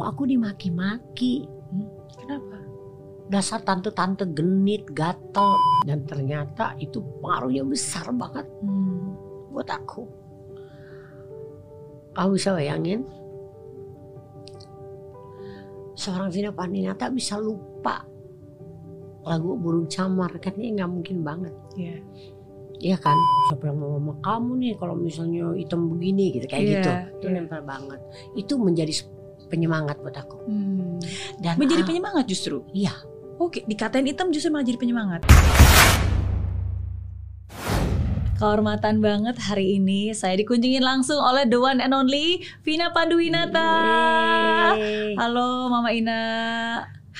kok aku dimaki-maki? Kenapa? dasar tante-tante genit gatel. Dan ternyata itu pengaruhnya besar banget. Hmm. buat aku. Kamu bisa bayangin? Seorang Vina Pandinata bisa lupa lagu burung camar. Kan ini nggak mungkin banget. Iya. Iya kan? Siapa yang mau sama kamu nih kalau misalnya hitam begini gitu kayak Iya, gitu. itu iya. nempel banget. Itu menjadi penyemangat buat aku Hmm. dan Menjadi ah, penyemangat justru. Iya. Oke, dikatain hitam justru malah jadi penyemangat. Kehormatan banget hari ini saya dikunjungin langsung oleh the one and only Vina Panduwinata. Yeay. Halo Mama Ina.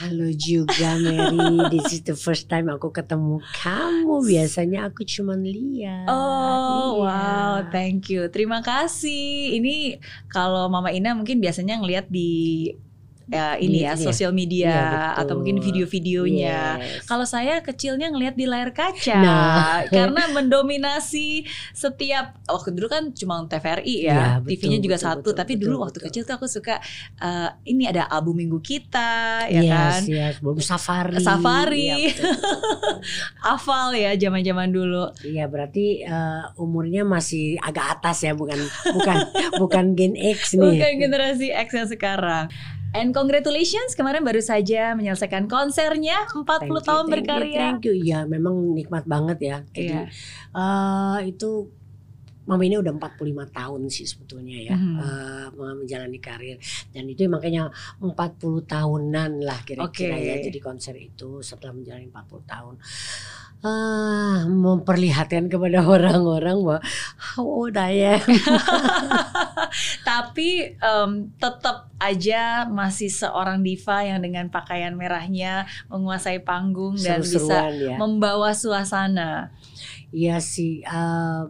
Halo juga Mary, this is the first time aku ketemu kamu. Biasanya aku cuman lihat. Oh, Iya. wow, thank you. Terima kasih. Ini kalau Mama Ina mungkin biasanya ngelihat di ya, ini ya, ya. sosial media betul. atau mungkin video-videonya. Yes. Kalau saya kecilnya ngelihat di layar kaca Nah. karena mendominasi setiap waktu dulu kan cuma TVRI ya, betul, TV-nya juga betul, satu. betul, tapi betul, dulu waktu betul. kecil tuh aku suka eh, ini ada album Minggu kita, ya yes, kan? yes. Belum safari. Safari. Betul, betul, betul. Hafal ya zaman-zaman dulu. Iya, berarti eh, umurnya masih agak atas ya, bukan bukan bukan Gen X nih. Bukan generasi X yang sekarang. And congratulations kemarin baru saja menyelesaikan konsernya 40 Thank you, tahun thank you, berkarya. Thank you. Iya, memang nikmat banget ya. Jadi Iya. eh, itu Mama ini udah 45 tahun sih sebetulnya ya Mhm. eh, menjalani karir dan itu makanya 40 tahunan lah kira-kira Oke. ya jadi konser itu setelah menjalani 40 tahun ah memperlihatkan kepada orang-orang bahwa how old I am Tapi em, tetap aja masih seorang diva yang dengan pakaian merahnya menguasai panggung dan bisa ya. membawa suasana. Iya sih, eh,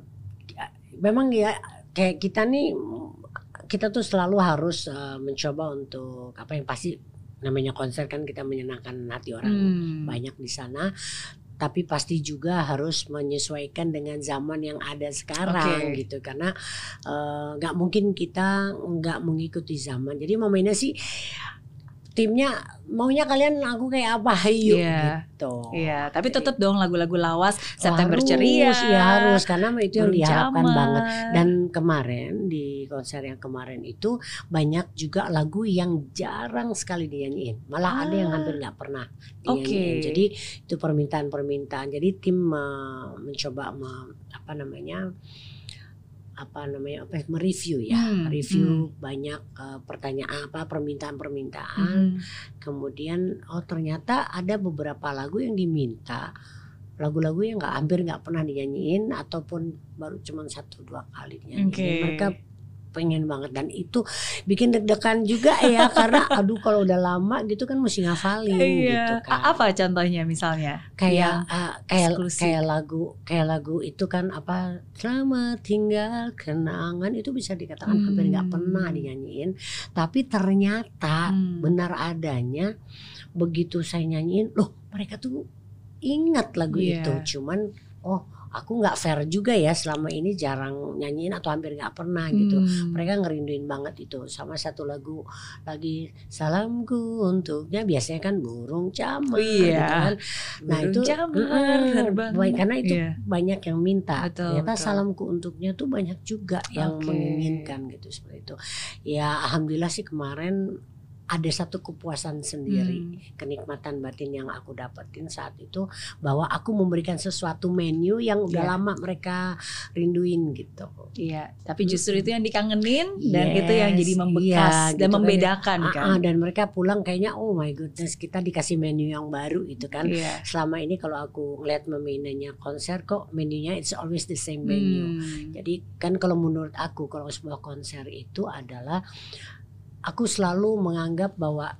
memang ya kayak kita nih, kita tuh selalu harus eh, mencoba untuk apa yang pasti namanya konser kan kita menyenangkan hati orang Hmm. banyak di sana. Tapi pasti juga harus menyesuaikan dengan zaman yang ada sekarang Oke. gitu karena eh, nggak mungkin kita nggak mengikuti zaman. Jadi momennya sih timnya maunya kalian aku kayak apa ayo Iya. gitu. Iya, tapi Jadi- tetap dong lagu-lagu lawas September harus, Ceria. ya harus karena itu yang diharapkan banget dan kemarin di konser yang kemarin itu banyak juga lagu yang jarang sekali dinyanyiin malah ada yang Ah. hampir nggak pernah Oke. dinyanyiin jadi itu permintaan-permintaan jadi tim eh, mencoba me- apa namanya apa namanya apa mereview ya. Hmm, review banyak eh, pertanyaan apa permintaan-permintaan. Hmm. kemudian oh ternyata ada beberapa lagu yang diminta. Lagu-lagu yang nggak hampir nggak pernah dinyanyiin ataupun baru cuma satu dua kali dinyanyiin. Oke. mereka pengen banget dan itu bikin deg-degan juga ya karena aduh kalau udah lama gitu kan mesti ngafalin gitu Iya. kan A- Apa contohnya misalnya? kayak ah, kayak eksklusif. kayak lagu kayak lagu itu kan apa selamat tinggal kenangan itu bisa dikatakan hampir nggak Hmm. pernah dinyanyiin tapi ternyata Hmm. benar adanya begitu saya nyanyiin loh mereka tuh ingat lagu Iya. itu cuman oh aku nggak fair juga ya selama ini jarang nyanyiin atau hampir nggak pernah gitu Hmm. mereka ngerinduin banget itu sama satu lagu lagi salamku untuknya biasanya kan burung camar Iya. gitu kan nah Burung itu camar terbang. baik, karena itu Iya. banyak yang minta Betul, ternyata betul. salamku untuknya tuh banyak juga yang Oke. menginginkan gitu seperti itu ya alhamdulillah sih kemarin ada satu kepuasan sendiri Hmm. kenikmatan batin yang aku dapetin saat itu bahwa aku memberikan sesuatu menu yang udah Iya. lama mereka rinduin gitu Iya, tapi justru itu yang dikangenin dan itu yang Yes, jadi membekas iya, dan gitu kan ya. membedakan Ah, kan. ah, dan mereka pulang kayaknya oh my goodness kita dikasih menu yang baru itu kan Iya. selama ini kalau aku ngeliat menunya konser kok menunya it's always the same menu Hmm. jadi kan kalau menurut aku kalau sebuah konser itu adalah aku selalu menganggap bahwa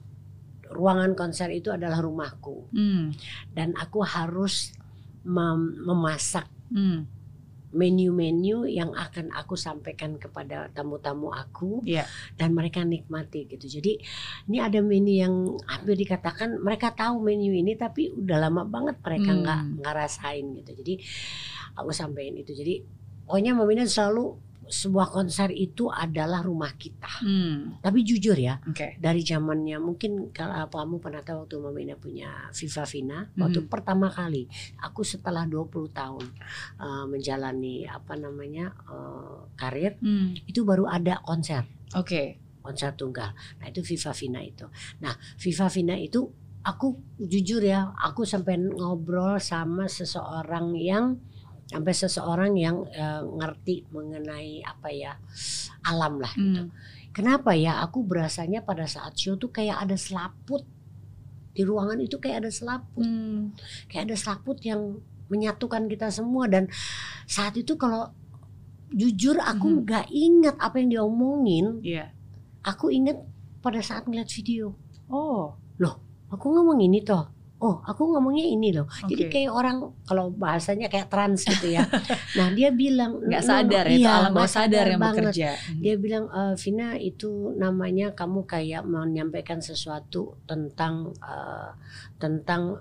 ruangan konser itu adalah rumahku Hmm. dan aku harus mem- memasak Hmm. menu-menu yang akan aku sampaikan kepada tamu-tamu aku Iya. dan mereka nikmati gitu. Jadi ini ada menu yang hampir dikatakan mereka tahu menu ini tapi udah lama banget mereka Hmm. nggak nggak rasain gitu. Jadi aku sampaikan itu. Jadi pokoknya Mama Ina selalu sebuah konser itu adalah rumah kita. Hmm. Tapi jujur ya, Oke. dari zamannya mungkin kalau kamu pernah tahu waktu Mama Ina punya Viva Vina, waktu Mhm. pertama kali aku setelah 20 tahun uh, menjalani apa namanya uh, karir, Hmm. itu baru ada konser, Oke. konser tunggal. Nah, itu Viva Vina itu. Nah, Viva Vina itu aku jujur ya, aku sampai ngobrol sama seseorang yang sampai seseorang yang uh, ngerti mengenai apa ya alam lah gitu. Hmm. Kenapa ya aku berasanya pada saat show tuh kayak ada selaput di ruangan itu kayak ada selaput, Hmm. kayak ada selaput yang menyatukan kita semua dan saat itu kalau jujur aku Mhm. nggak ingat apa yang diomongin, Iya. aku ingat pada saat ngeliat video. Oh. Aku ngomong ini toh. Oh, aku ngomongnya ini loh. Jadi Oke. kayak orang kalau bahasanya kayak trans gitu ya. nah, dia bilang nggak "No, no, sadar ya, iya, alam bawah sadar yang banget. bekerja. Dia bilang e, Vina itu namanya kamu kayak menyampaikan sesuatu tentang eh, tentang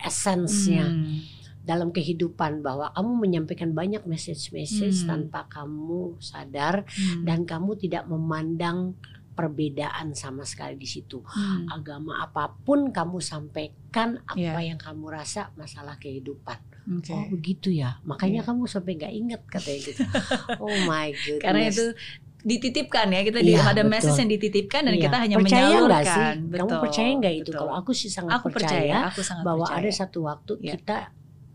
esensnya Hmm. dalam kehidupan bahwa kamu menyampaikan banyak message-message Hmm. tanpa kamu sadar Hmm. dan kamu tidak memandang perbedaan sama sekali di situ. Hmm. Agama apa pun kamu sampaikan apa Iya. yang kamu rasa masalah kehidupan. Oke. Oh begitu ya. Makanya Iya. kamu sampai nggak ingat katanya gitu. oh my goodness. Karena itu dititipkan ya kita Iya, ada betul. message yang dititipkan dan Iya. kita hanya percaya menyalurkan. sih? Kamu Betul, percaya nggak itu? betul. Kalau aku sih sangat aku percaya, aku sangat bahwa percaya. ada satu waktu Iya. kita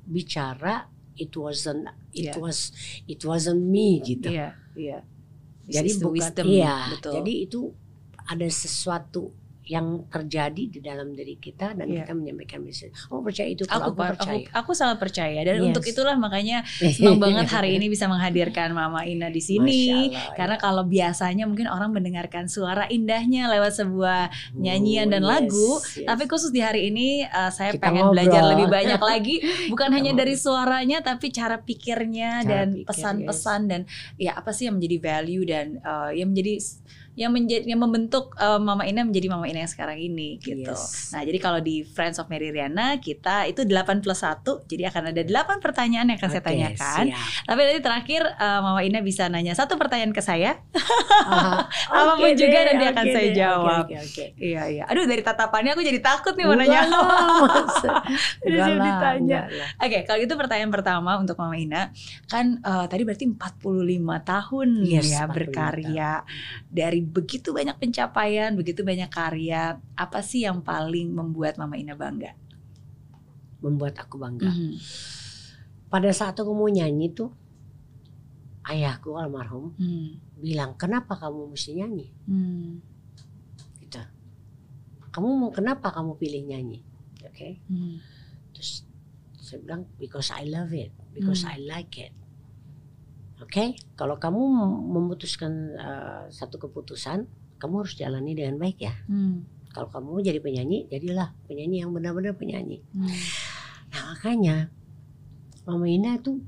bicara it wasn't it Iya. was it wasn't me gitu. Iya, iya. Jadi bukan wisdom, iya. betul. Jadi itu ada sesuatu yang terjadi di dalam diri kita dan Iya. kita menyampaikan message. Oh percaya itu kalau aku, aku, aku, percaya. aku sangat percaya dan Yes. untuk itulah makanya senang banget hari ini bisa menghadirkan Mama Ina di sini. Allah, Karena ya. kalau biasanya mungkin orang mendengarkan suara indahnya lewat sebuah nyanyian dan Oh, lagu, yes, yes. Tapi khusus di hari ini uh, saya Kita pengen ngobrol. belajar lebih banyak lagi bukan hanya ngobrol. dari suaranya tapi cara pikirnya Cara dan pikir, pesan-pesan dan ya apa sih yang menjadi value dan uh, yang menjadi yang menjadi yang membentuk uh, Mama Ina menjadi Mama Ina yang sekarang ini gitu. Yes. Nah, jadi kalau di Friends of Mary Riana kita itu 8 plus 1 jadi akan ada 8 pertanyaan yang akan saya Oke, tanyakan. siap. Tapi nanti terakhir uh, Mama Ina bisa nanya satu pertanyaan ke saya. Aha. Apa pun Oke juga deh, nanti akan oke saya deh, jawab. Oke, oke, oke. Iya iya. Aduh dari tatapannya aku jadi takut nih mau nanya. Udah ditanya. Oke, kalau gitu pertanyaan pertama untuk Mama Ina, kan eh, tadi berarti 45 tahun Yes, ya 45 berkarya dari begitu banyak pencapaian, begitu banyak karya. Apa sih yang paling membuat Mama Ina bangga? Membuat aku bangga. Mhm. Pada saat aku mau nyanyi tuh ayahku almarhum Hmm. bilang kenapa kamu mesti nyanyi Hmm. gitu kamu mau kenapa kamu pilih nyanyi oke Hmm. terus saya bilang because I love it because Hmm. I like it oke kalau kamu mem- memutuskan uh, satu keputusan kamu harus jalani dengan baik ya Hmm. kalau kamu mau jadi penyanyi jadilah penyanyi yang benar-benar penyanyi Hmm. nah makanya Mama Ina itu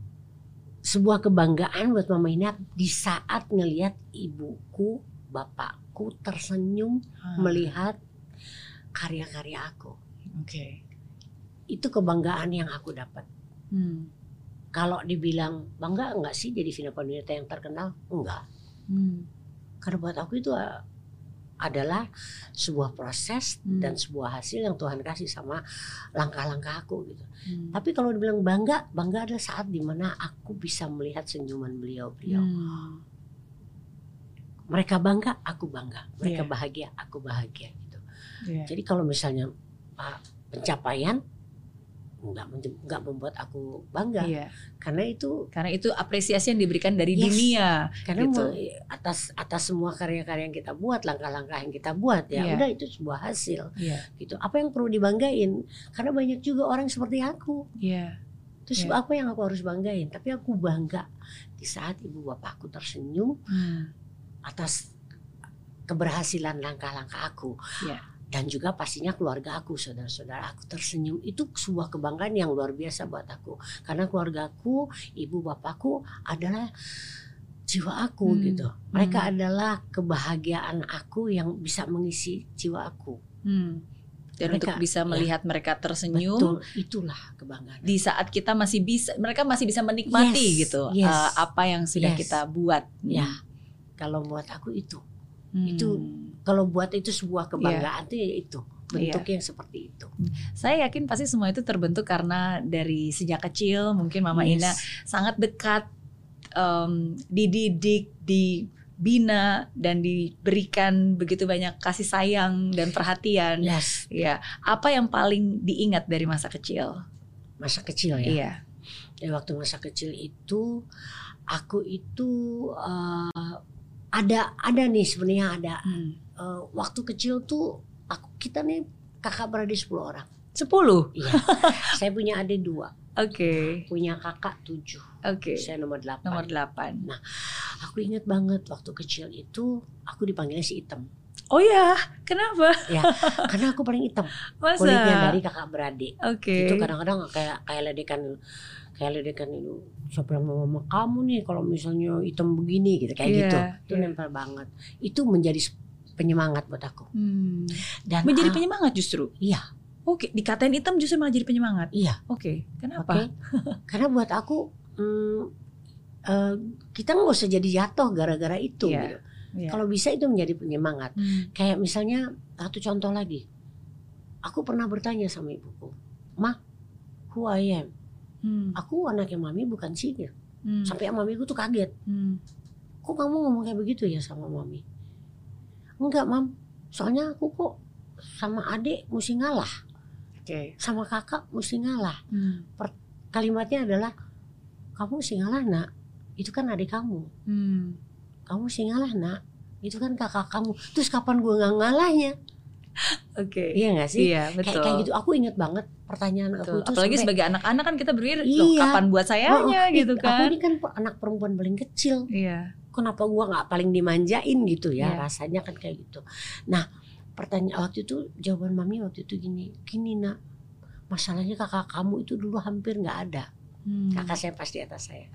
sebuah kebanggaan buat Mama Ina di saat ngelihat ibuku, bapakku tersenyum Ah, melihat karya-karya aku. Oke. Itu kebanggaan yang aku dapat. Hmm. Kalau dibilang bangga enggak sih jadi Vina Panduwinata yang terkenal? Enggak. Hmm. Karena buat aku itu uh, adalah sebuah proses Hmm. dan sebuah hasil yang Tuhan kasih sama langkah-langkah aku gitu. Hmm. Tapi kalau dibilang bangga, bangga adalah saat di mana aku bisa melihat senyuman beliau-beliau. Hmm. Mereka bangga, aku bangga. Mereka Iya. bahagia, aku bahagia gitu. Iya. Jadi kalau misalnya pencapaian nggak men- nggak membuat aku bangga Iya. karena itu Karena itu apresiasi yang diberikan dari Yes. dunia. karena Gitu. atas atas semua karya-karya yang kita buat langkah-langkah yang kita buat ya Iya. udah itu sebuah hasil Iya. gitu apa yang perlu dibanggain karena banyak juga orang seperti aku Iya. terus Iya. apa yang aku harus banggain tapi aku bangga di saat ibu bapakku tersenyum Hmm. atas keberhasilan langkah-langkah aku Iya. Dan juga pastinya keluarga aku saudara-saudara aku tersenyum itu sebuah kebanggaan yang luar biasa buat aku karena keluargaku ibu bapakku adalah jiwa aku Hmm, gitu mereka hmm. adalah kebahagiaan aku yang bisa mengisi jiwa aku Hmm. dan Mereka, untuk bisa ya. melihat mereka tersenyum Betul, itulah kebanggaan. di saat kita masih bisa mereka masih bisa menikmati Yes, gitu yes. uh, apa yang sudah Yes. kita buat. Ya, kalau buat aku itu. Hmm. itu Kalau buat itu sebuah Iya. kebanggaan itu ya itu. Bentuk yang seperti itu. Saya yakin pasti semua itu terbentuk karena dari sejak kecil mungkin Mama Yes. Ina sangat dekat em, dididik, dibina dan diberikan begitu banyak kasih sayang dan perhatian. Yes, Ya, apa yang paling diingat dari masa kecil? masa kecil ya. Iya. Ya, waktu masa kecil itu aku itu eh, ada ada nih sebenarnya ada Hmm. Eh, waktu kecil tuh aku kita nih kakak beradik 10 orang. Sepuluh. Iya. saya punya adik dua, Oke. punya kakak tujuh. Oke. Saya nomor delapan. Nomor delapan. Aku ingat banget waktu kecil itu aku dipanggilnya si hitam. Oh ya, kenapa? Karena aku paling hitam Masa? kulitnya dari kakak beradik. Oke. Itu kadang-kadang kayak kayak ledekan kayak ledekan itu siapa yang mau sama kamu nih kalau misalnya hitam begini gitu kayak Iya, gitu. Itu iya. nempel banget. Itu menjadi penyemangat buat aku. Hmm. Dan Menjadi ah, penyemangat justru. Iya. Oke, dikatain hitam justru malah jadi penyemangat. Iya. Oke, Oke. kenapa? Karena buat aku hmm, eh, kita nggak usah jadi jatuh gara-gara itu. Iya, gitu. iya. Kalau bisa itu menjadi penyemangat. Hmm. Kayak misalnya satu contoh lagi. Aku pernah bertanya sama ibuku, "Ma, who I am?" Hmm. Aku anaknya mami bukan sihir. Hmm. Sampai mamiku tuh kaget. Hmm. Kok kamu ngomong kayak begitu ya sama mami? Enggak, Mam. Soalnya aku kok sama adik mesti ngalah, Oke. sama kakak mesti ngalah. Hmm. Kalimatnya adalah kamu mesti ngalah, Nak. Itu kan adik kamu. Hmm. Kamu mesti ngalah, Nak. Itu kan kakak kamu. Terus kapan gua nggak ngalahnya? Oke. Iya nggak sih? Iya, Kayak, betul. kayak gitu. Aku inget banget pertanyaan Betul. aku itu Apalagi sampai, sebagai anak-anak kan kita berpikir, "Loh, Iya. kapan buat sayanya "Oh, gitu ih, Aku kan. ini kan anak perempuan paling kecil. Iya. Kenapa gua nggak paling dimanjain gitu ya Iya. rasanya kan kayak gitu nah pertanyaan waktu itu jawaban mami waktu itu gini gini nak masalahnya kakak kamu itu dulu hampir nggak ada Hmm. kakak saya pasti atas saya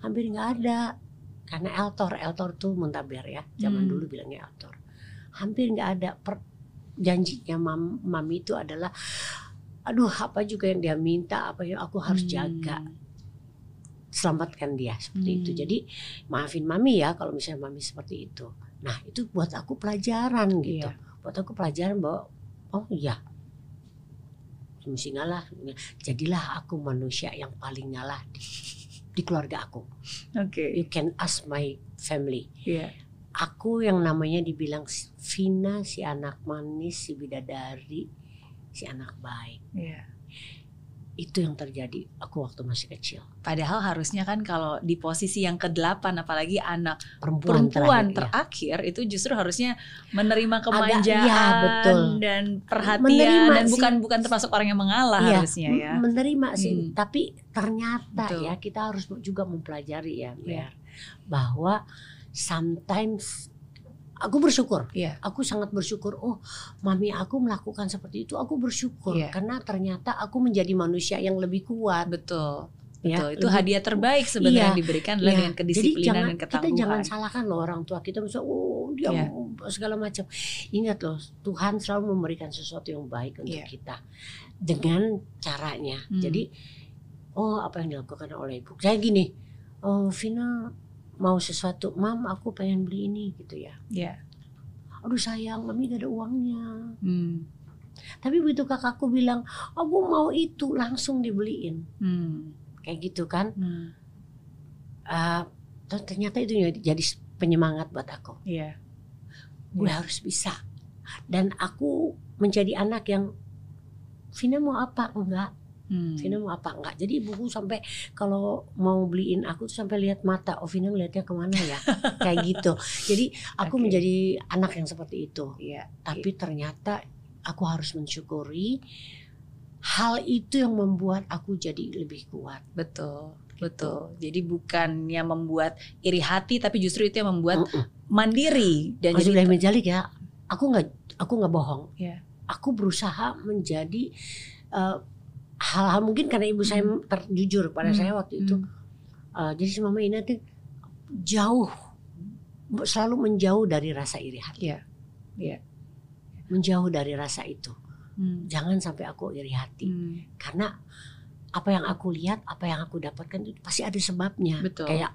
hampir nggak ada karena eltor eltor tuh muntaber ya zaman Hmm. dulu bilangnya eltor hampir nggak ada per, janjinya mam, mami itu adalah aduh apa juga yang dia minta apa yang aku harus Hmm. jaga selamatkan dia seperti itu. Hmm. Jadi maafin mami ya kalau misalnya mami seperti itu. Nah itu buat aku pelajaran gitu. Iya. Buat aku pelajaran bahwa oh iya mesti ngalah. Jadilah aku manusia yang paling ngalah di, di keluarga aku. Oke. You can ask my family. Iya. Aku yang namanya dibilang Vina si anak manis, si bidadari, si anak baik. Iya. Itu yang terjadi aku waktu masih kecil. Padahal harusnya kan kalau di posisi yang ke-8 apalagi anak Perempuan, perempuan terakhir, ya. terakhir itu justru harusnya menerima kemanjaan iya, betul. dan perhatian Menerima dan sih. bukan bukan termasuk orang yang mengalah Iya, harusnya ya. menerima sih Hmm. tapi ternyata Betul. ya kita harus juga mempelajari ya Iya. Mer, bahwa sometimes aku bersyukur Iya. aku sangat bersyukur oh mami aku melakukan seperti itu aku bersyukur Iya. karena ternyata aku menjadi manusia yang lebih kuat Betul. ya Betul. Itu lebih- hadiah terbaik sebenarnya Iya, yang diberikan adalah Iya. dengan Jadi kedisiplinan jangan, dan kita ketangguhan. jangan salahkan loh orang tua kita misalnya oh dia Iya. segala macam ingat loh Tuhan selalu memberikan sesuatu yang baik untuk Iya. kita dengan caranya Hmm. jadi oh apa yang dilakukan oleh ibu saya gini oh Vina mau sesuatu mam aku pengen beli ini gitu ya Iya. aduh sayang mami gak ada uangnya Hmm. tapi begitu kakakku bilang aku mau itu langsung dibeliin Hmm. kayak gitu kan Hmm. Terus ternyata itu jadi penyemangat buat aku Iya. gue Iya. harus bisa dan aku menjadi anak yang Vina mau apa enggak Hmm. Vina mau apa enggak jadi ibuku sampai kalau mau beliin aku tuh sampai lihat mata oh Vina ngeliatnya ke mana ya kayak gitu jadi aku Oke. menjadi anak yang seperti itu Iya. tapi ternyata aku harus mensyukuri hal itu yang membuat aku jadi lebih kuat Betul. Gitu. Betul. Jadi bukannya membuat iri hati tapi justru itu yang membuat Mm-mm. mandiri dan Mas jadi Ibrahim Jalik ya aku nggak aku nggak bohong Iya. aku berusaha menjadi eh, hal-hal mungkin karena ibu saya terjujur pada Hmm. saya waktu itu Hmm. Eh, jadi si mama Ina tuh jauh selalu menjauh dari rasa iri hati Iya. Iya. menjauh dari rasa itu Hmm. jangan sampai aku iri hati Hmm. karena apa yang aku lihat apa yang aku dapatkan itu pasti ada sebabnya Betul. kayak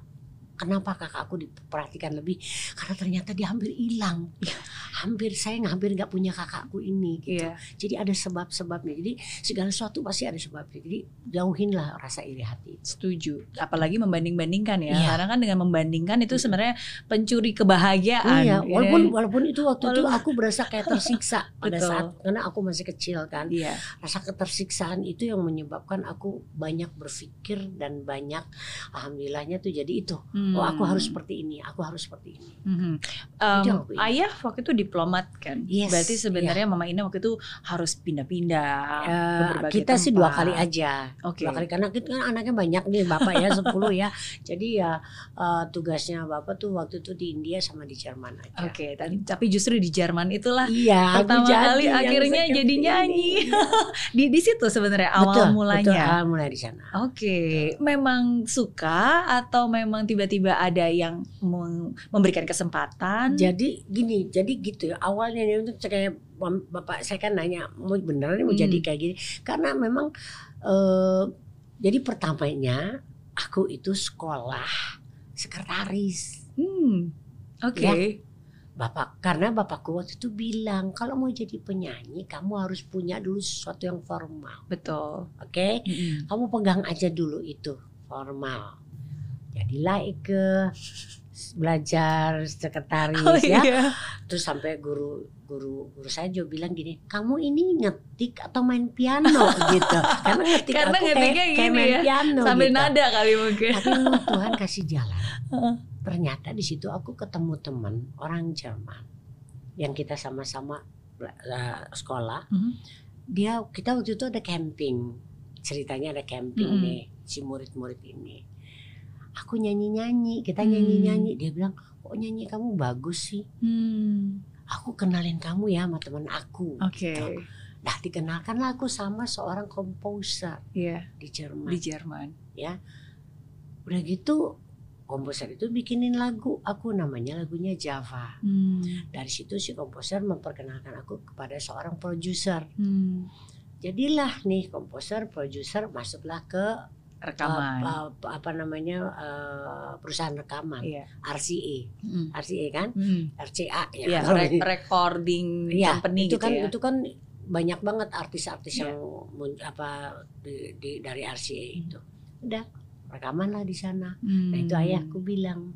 kenapa kakak aku diperhatikan lebih karena ternyata dia hampir hilang hampir saya hampir nggak punya kakakku ini gitu Iya. jadi ada sebab-sebabnya jadi segala sesuatu pasti ada sebabnya jadi jauhinlah rasa iri hati Setuju. Apalagi membanding-bandingkan ya. Iya. Karena kan dengan membandingkan itu sebenarnya pencuri kebahagiaan. iya ya. walaupun walaupun itu waktu itu aku berasa kayak tersiksa pada Betul. saat karena aku masih kecil kan Iya. rasa ketersiksaan itu yang menyebabkan aku banyak berpikir dan banyak alhamdulillahnya tuh jadi itu oh aku Hmm. harus seperti ini aku harus seperti ini yang Um, aku ingat. ayah waktu itu diplomat kan. Yes, Berarti sebenarnya Mama Ina waktu itu harus pindah-pindah berbagai kita sih dua tempat. kali aja Oke. dua kali karena kita kan anaknya banyak nih bapak ya 10 ya jadi ya eh, tugasnya bapak tuh waktu itu di India sama di Jerman aja Oke, tapi tapi justru di Jerman itulah iya pertama jadi kali akhirnya jadi ini. nyanyi. di di situ sebenarnya awal betul, betul, mulanya. awal mulai di sana Oke, memang suka atau memang tiba-tiba ada yang memberikan kesempatan? jadi gini jadi gitu ya awalnya untuk kayak bapak saya kan nanya mau beneran mau Hmm. jadi kayak gini karena memang eh, jadi pertamanya aku itu sekolah sekretaris Hmm, oke. bapak karena bapakku waktu itu bilang kalau mau jadi penyanyi kamu harus punya dulu sesuatu yang formal Betul. oke Mm-mm. kamu pegang aja dulu itu formal jadilah Ike belajar sekretaris Oh ya iya. terus sampai guru guru guru saya juga bilang gini kamu ini ngetik atau main piano gitu karena ngetik Karena aku kayak, kayak gini main ya, piano Sambil gitu. nada kali mungkin. tapi Tuhan kasih jalan ternyata di situ aku ketemu teman orang Jerman yang kita sama-sama uh, sekolah Mhm. dia kita waktu itu ada camping ceritanya ada camping Mhm. nih si murid-murid ini aku nyanyi-nyanyi kita Hmm. nyanyi-nyanyi. Dia bilang kok nyanyi kamu bagus sih? Hmm, aku kenalin kamu ya sama teman aku Oke, gitu. Nah dikenalkanlah aku sama seorang komposer iya. di Jerman. Di Jerman. udah gitu komposer itu bikinin lagu. Aku namanya lagunya Java. Hmm, dari situ si komposer memperkenalkan aku kepada seorang produser. Hmm. jadilah nih komposer produser masuklah ke Rekaman. uh, uh, apa namanya uh, perusahaan rekaman Iya. RCA Hmm. RCA kan Hmm. RCA ya kalau re- recording Iya, company itu gitu kan ya. itu kan banyak banget artis-artis Iya. yang apa di, di- dari RCA itu udah rekaman lah di sana Hmm. nah itu ayahku bilang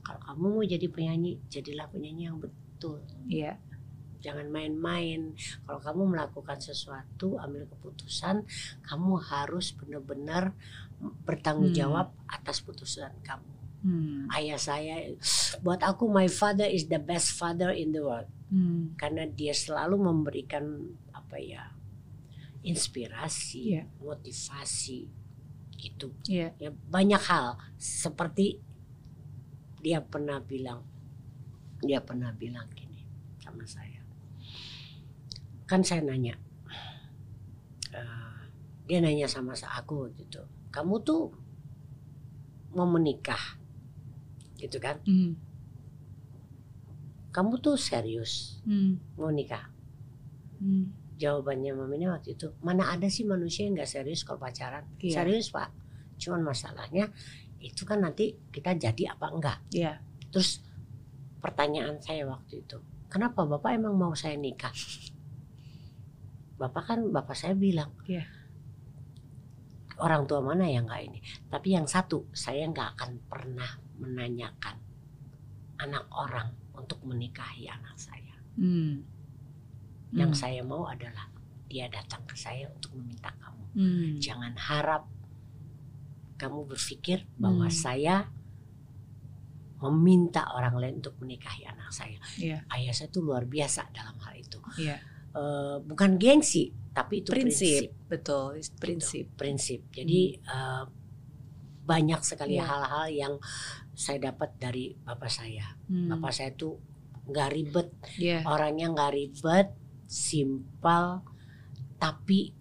kalau kamu mau jadi penyanyi jadilah penyanyi yang betul Iya. Jangan main-main. Kalau kamu melakukan sesuatu, ambil keputusan, kamu harus benar-benar bertanggung Hmm. jawab atas putusan kamu. Hmm. Ayah saya, buat aku my father is the best father in the world Hmm. karena dia selalu memberikan apa ya inspirasi, Iya. motivasi gitu. Iya. Ya banyak hal seperti dia pernah bilang, dia pernah bilang gini sama saya kan saya nanya eh, dia nanya sama sa- aku gitu kamu tuh mau menikah gitu kan Hmm. kamu tuh serius Hmm. mau nikah Hmm. jawabannya mamanya waktu itu mana ada sih manusia yang nggak serius kalau pacaran Iya. serius pak cuman masalahnya itu kan nanti kita jadi apa enggak Iya. terus pertanyaan saya waktu itu kenapa bapak emang mau saya nikah bapak kan bapak saya bilang Iya. orang tua mana yang nggak ini tapi yang satu saya nggak akan pernah menanyakan anak orang untuk menikahi anak saya Hmm. yang Hmm. saya mau adalah dia datang ke saya untuk meminta kamu Hmm. jangan harap kamu berpikir bahwa Hmm. saya meminta orang lain untuk menikahi anak saya. Iya. Ayah saya tuh luar biasa dalam hal itu. Iya. Eh, bukan gengsi, tapi itu prinsip. prinsip. betul prinsip Prinsip. Jadi eh, banyak sekali Iya. hal-hal yang saya dapat dari bapak saya. Hmm. Bapak saya tuh nggak ribet, Iya. orangnya nggak ribet, simpel, tapi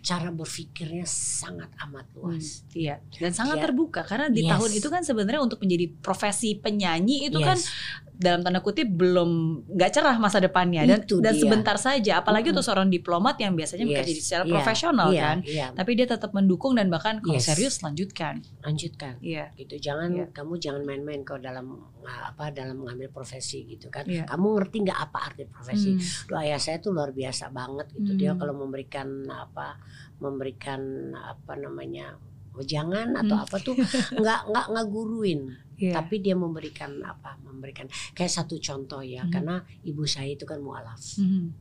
cara berpikirnya sangat amat luas. Iya, dan sangat terbuka karena di Yes. tahun itu kan sebenarnya untuk menjadi profesi penyanyi itu kan Yes. Dalam tanda kutip belum nggak cerah masa depannya dan Itu dan dia. sebentar saja apalagi Mm-mm. untuk seorang diplomat yang biasanya Yes, bekerja secara iya, profesional iya, kan Iya, tapi dia tetap mendukung dan bahkan kalau Yes. serius lanjutkan lanjutkan. iya gitu jangan Iya. kamu jangan main-main kalau dalam uh, apa dalam mengambil profesi gitu kan Iya. kamu ngerti nggak apa arti profesi Hmm. Duh, ayah saya tuh luar biasa banget gitu dia Hmm. kalau memberikan apa memberikan apa namanya wejangan atau Hmm. apa tuh nggak nggak nggak guruin Iya. tapi dia memberikan apa memberikan kayak satu contoh ya Hmm. karena ibu saya itu kan mualaf Mhm.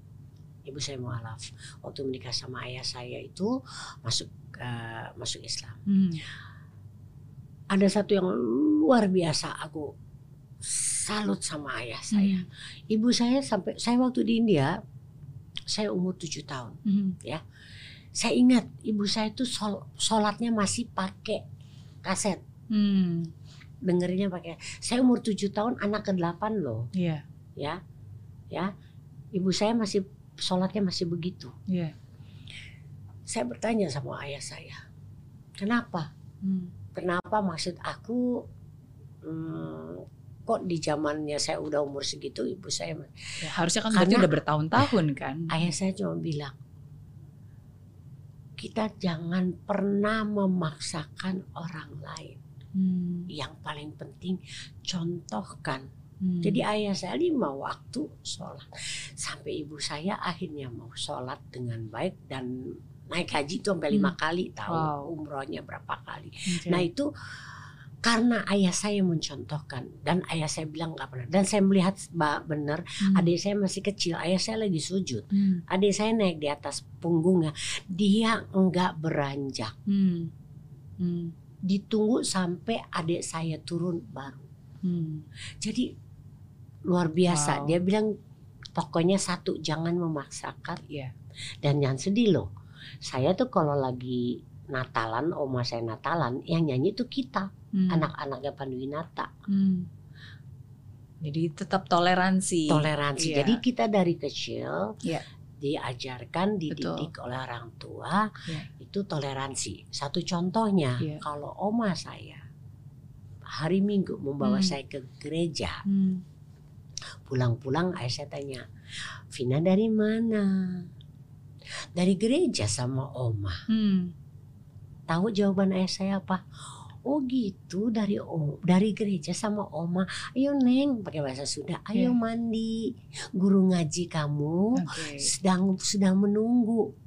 ibu saya mualaf waktu menikah sama ayah saya itu masuk uh, masuk Islam Mhm. ada satu yang luar biasa aku salut sama ayah saya. Mhm. Ibu saya sampai saya waktu di India saya umur tujuh tahun. Mhm. Saya ingat ibu saya itu sol, sholatnya masih pakai kaset, Hmm. Dengerinnya pakai. Saya umur tujuh tahun, anak ke delapan loh, Iya. ya, ya. Ibu saya masih sholatnya masih begitu. Iya. Saya bertanya sama ayah saya, kenapa? Hmm. Kenapa maksud aku hmm, kok di zamannya saya udah umur segitu ibu saya Ya, harusnya kan Karena- udah bertahun-tahun kan. ayah saya cuma bilang kita jangan pernah memaksakan orang lain Hmm. yang paling penting contohkan Hmm. jadi ayah saya lima waktu sholat sampai ibu saya akhirnya mau sholat dengan baik dan naik haji itu sampai lima kali tahu Wow. umrohnya berapa kali Oke. Nah itu karena ayah saya mencontohkan dan ayah saya bilang nggak pernah dan saya melihat benar Hmm. adik saya masih kecil ayah saya lagi sujud Hmm. adik saya naik di atas punggungnya dia enggak beranjak Hmm. Hmm. Ditunggu sampai adik saya turun baru Hmm. jadi luar biasa Wow. dia bilang pokoknya satu jangan memaksakan Iya. dan jangan sedih loh saya tuh kalau lagi Natalan, oma saya Natalan, yang nyanyi tuh kita, Hmm. anak-anaknya Panduwinata. Hmm. Jadi tetap toleransi. toleransi. Iya. Jadi kita dari kecil Iya. Diajarkan, dididik oleh orang tua Iya. itu toleransi. Satu contohnya, Iya. kalau oma saya hari Minggu membawa Hmm. saya ke gereja, Hmm. pulang-pulang ayah saya tanya, Vina dari mana? Dari gereja sama oma. Hmm. Tahu jawaban ayah saya apa? Oh gitu dari om dari gereja sama oma. Ayo neng pakai bahasa Sunda. Ayo mandi. Guru ngaji kamu Oke. sedang sedang menunggu.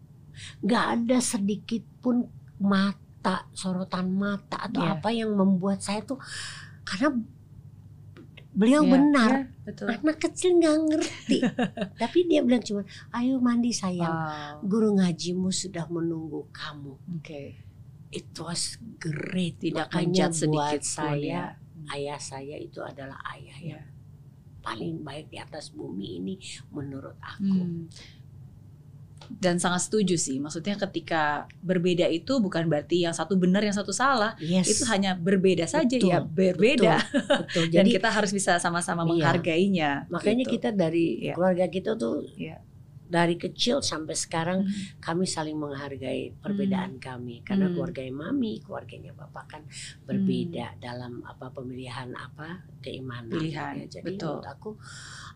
Gak ada sedikit pun mata sorotan mata atau Iya. apa yang membuat saya tuh karena beliau Iya, benar. iya, betul. Anak kecil nggak ngerti. Tapi dia bilang cuma, ayo mandi sayang. Wow. Guru ngajimu sudah menunggu kamu. Oke. It was great. Tidak menjat sedikit saya, ya. ayah saya itu adalah ayah Iya. yang paling baik di atas bumi ini menurut aku. Hmm. Dan sangat setuju sih. Maksudnya ketika berbeda itu bukan berarti yang satu benar yang satu salah. Yes. Itu hanya berbeda saja Betul, ya, berbeda. betul. Dan Jadi kita harus bisa sama-sama Iya. menghargainya. makanya gitu. kita dari Iya. keluarga kita tuh Iya. Dari kecil sampai sekarang Hmm. kami saling menghargai perbedaan kami karena Hmm. keluarganya mami, keluarganya bapak kan berbeda dalam apa pemilihan apa keimanan. Pilihan, ya. Jadi betul. menurut aku,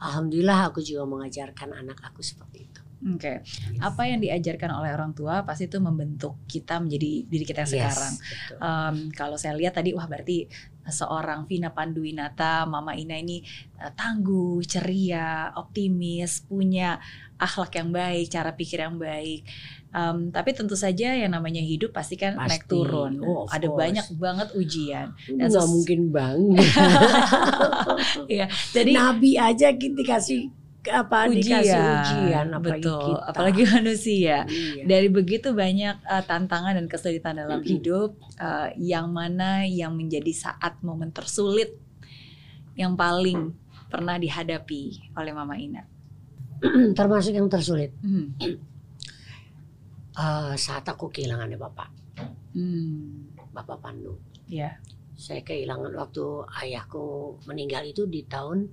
alhamdulillah aku juga mengajarkan anak aku seperti itu. Oke. Yes. Apa yang diajarkan oleh orang tua pasti itu membentuk kita menjadi diri kita yang Yes, sekarang. betul. Em, kalau saya lihat tadi wah berarti seorang Vina Panduwinata, Mama Ina ini eh, tangguh, ceria, optimis, punya akhlak yang baik, cara pikir yang baik. Em, tapi tentu saja yang namanya hidup pasti kan naik Pasti. turun. Oh, Ada course. banyak banget ujian. Dan nggak mungkin bang. Jadi Nabi aja kita dikasih apa ujian, dikasih ujian apalagi betul. kita. Apalagi manusia. Iya. Dari begitu banyak uh, tantangan dan kesulitan dalam Mm-mm. hidup, uh, yang mana yang menjadi saat momen tersulit yang paling pernah dihadapi oleh Mama Ina? Termasuk yang tersulit Hmm. eh, saat aku kehilangan bapak, Hmm. bapak Pandu. Ya. Saya kehilangan waktu ayahku meninggal itu di tahun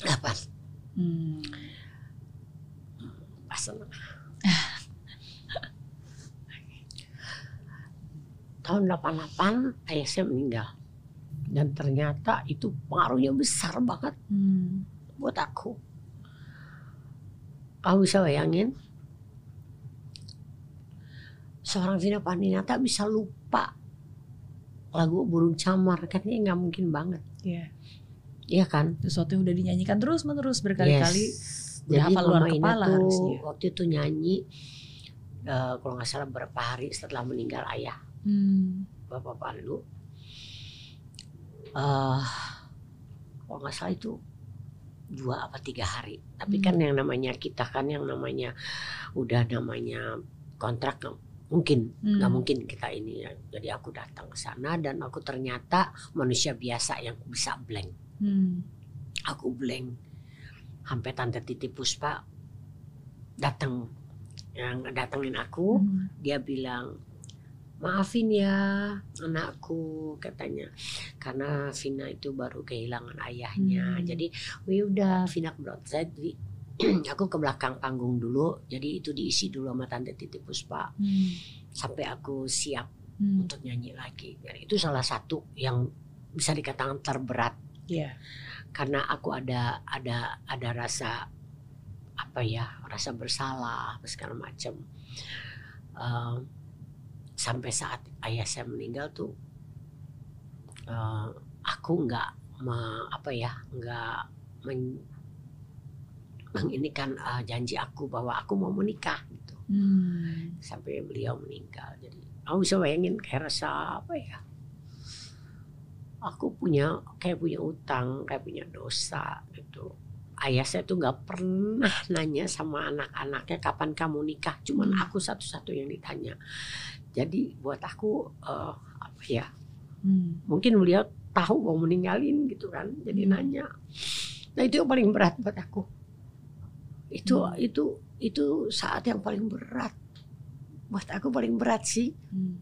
88. Hmm. Pas tahun 88 ayah saya meninggal. dan ternyata itu pengaruhnya besar banget Hmm. buat aku. Kamu bisa bayangin? Seorang Vina Pandinata bisa lupa lagu burung camar kan ini nggak mungkin banget, Iya. Iya kan? Sesuatu yang udah dinyanyikan terus menerus berkali-kali. Yes. udah Jadi hafal luar kepala tuh harusnya. waktu itu nyanyi eh, kalau nggak salah berapa hari setelah meninggal ayah Hmm. Bapak Pandu. eh kalau nggak salah itu dua apa tiga hari. Tapi Hmm. kan yang namanya kita kan yang namanya udah namanya kontrak mungkin nggak Hmm. mungkin kita ini ya. Jadi aku datang ke sana dan aku ternyata manusia biasa yang bisa blank. Hmm. Aku blank. Sampai tante Titi Puspa datang yang datengin aku Hmm. dia bilang maafin ya anakku katanya karena Vina itu baru kehilangan ayahnya Hmm. jadi "Oh, udah Vina broadside jadi aku ke belakang panggung dulu jadi itu diisi dulu sama tante Titi Puspa Hmm. sampai aku siap Hmm. untuk nyanyi lagi dan itu salah satu yang bisa dikatakan terberat Iya. karena aku ada ada ada rasa apa ya rasa bersalah apa segala macam Eh, sampai saat ayah saya meninggal tuh eh, aku nggak apa ya nggak men, menginikan eh, janji aku bahwa aku mau menikah gitu Hmm. sampai beliau meninggal jadi aku bisa bayangin kayak rasa apa ya aku punya kayak punya utang kayak punya dosa gitu ayah saya tuh nggak pernah nanya sama anak-anaknya kapan kamu nikah cuman Hmm. aku satu-satu yang ditanya jadi buat aku eh, apa ya Hmm. mungkin beliau tahu mau meninggalin gitu kan jadi Hmm. nanya nah itu yang paling berat buat aku itu Hmm. itu itu saat yang paling berat buat aku paling berat sih Hmm.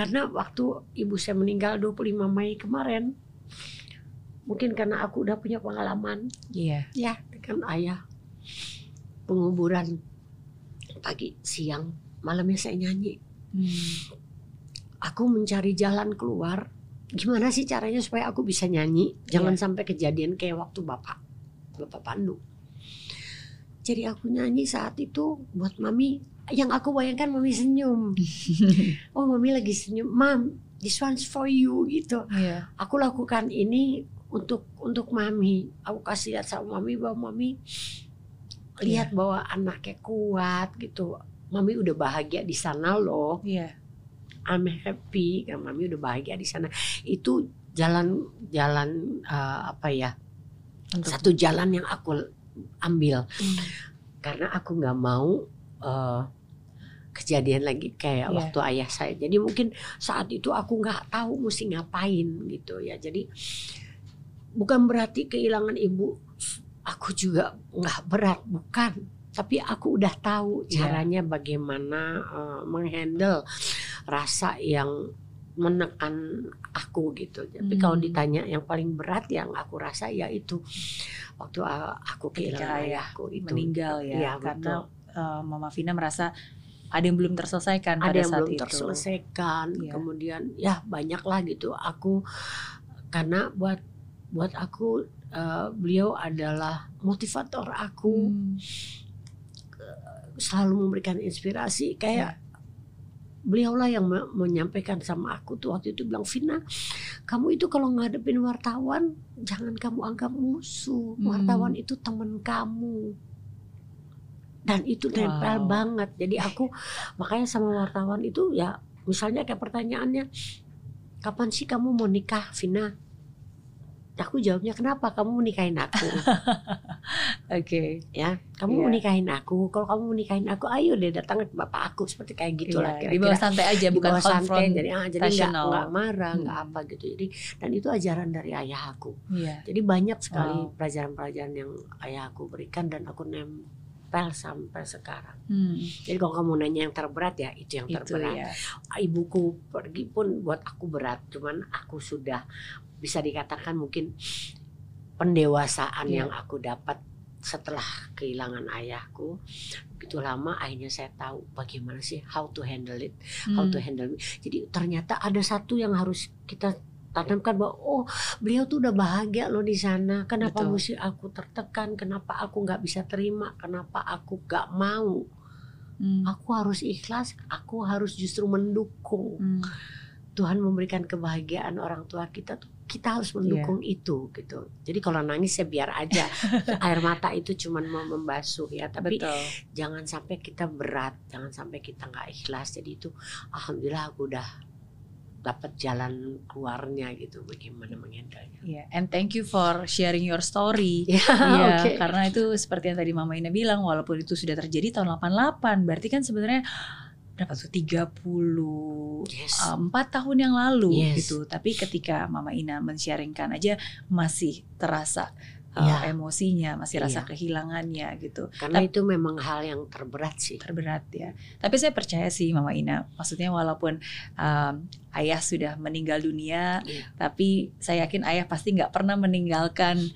Karena waktu ibu saya meninggal 25 Mei kemarin mungkin karena aku udah punya pengalaman Iya. ya. dengan ayah penguburan pagi siang malamnya saya nyanyi. Hmm. aku mencari jalan keluar. Gimana sih caranya supaya aku bisa nyanyi? Jangan sampai kejadian kayak waktu bapak bapak Pandu. Jadi aku nyanyi saat itu buat mami yang aku bayangkan mami senyum. Oh mami lagi senyum. Mam this one's for you gitu. Iya. aku lakukan ini untuk untuk mami. Aku kasih lihat sama mami bahwa mami lihat bahwa anaknya kuat gitu. Mami udah bahagia di sana loh. Iya. I'm happy. Kan mami udah bahagia di sana. Itu jalan jalan eh, apa ya Untuk satu jalan yang aku ambil. Hmm. karena aku nggak mau eh, kejadian lagi kayak Iya. waktu ayah saya jadi mungkin saat itu aku nggak tahu mesti ngapain gitu ya jadi bukan berarti kehilangan ibu aku juga nggak berat bukan tapi aku udah tahu Iya. caranya bagaimana eh, menghandle rasa yang menekan aku gitu. Tapi Hmm. kalau ditanya yang paling berat yang aku rasa ya itu waktu uh, aku kehilangan ayah ayahku itu. meninggal ya, Iya, karena betul. uh, Mama Vina merasa ada yang belum terselesaikan ada pada yang saat belum itu. terselesaikan. Iya. Kemudian ya banyak lah gitu. Aku karena buat buat aku uh, beliau adalah motivator aku. Hmm. selalu memberikan inspirasi kayak beliaulah yang me- menyampaikan sama aku tuh waktu itu bilang Vina kamu itu kalau ngadepin wartawan jangan kamu anggap musuh Hmm. wartawan itu teman kamu dan itu nempel Wow. banget jadi aku makanya sama wartawan itu ya misalnya kayak pertanyaannya kapan sih kamu mau nikah Vina aku jawabnya kenapa kamu mau nikahin aku Oke. ya kamu mau nikahin aku kalau kamu mau nikahin aku ayo deh datang ke bapak aku seperti kayak gitu lah Iya, di bawah kira-kira santai aja Di bukan bawah santai jadi ah, jadi nggak nggak marah nggak Hmm. apa gitu jadi dan itu ajaran dari ayah aku Iya. jadi banyak sekali Wow. pelajaran-pelajaran yang ayah aku berikan dan aku nempel sampai sekarang Hmm, jadi kalau kamu nanya yang terberat ya itu yang itu terberat ya. ibuku pergi pun buat aku berat cuman aku sudah bisa dikatakan mungkin pendewasaan Iya. yang aku dapat setelah kehilangan ayahku begitu lama akhirnya saya tahu bagaimana sih how to handle it how Hmm, to handle it. jadi ternyata ada satu yang harus kita tanamkan bahwa oh beliau tuh udah bahagia loh di sana. Kenapa Betul. mesti aku tertekan? Kenapa aku nggak bisa terima? Kenapa aku nggak mau? Hmm. aku harus ikhlas aku harus justru mendukung. Hmm. Tuhan memberikan kebahagiaan orang tua kita tuh kita harus mendukung itu gitu. Jadi kalau nangis ya biar aja. Air mata itu cuman mau membasuh ya. Tapi Betul. jangan sampai kita berat jangan sampai kita nggak ikhlas. Jadi itu alhamdulillah aku udah dapat jalan keluarnya gitu bagaimana mengendalinya Yeah. And thank you for sharing your story. ya Iya, oke karena itu seperti yang tadi Mama Ina bilang, walaupun itu sudah terjadi tahun 88, berarti kan sebenarnya berapa tuh 34 yes tahun yang lalu Yes. gitu. Tapi ketika Mama Ina men-sharingkan aja masih terasa uh, emosinya, masih rasa Iya. kehilangannya gitu. karena Tapi- itu memang hal yang terberat sih Terberat ya. Tapi saya percaya sih Mama Ina, maksudnya walaupun um, ayah sudah meninggal dunia, Iya. tapi saya yakin ayah pasti nggak pernah meninggalkan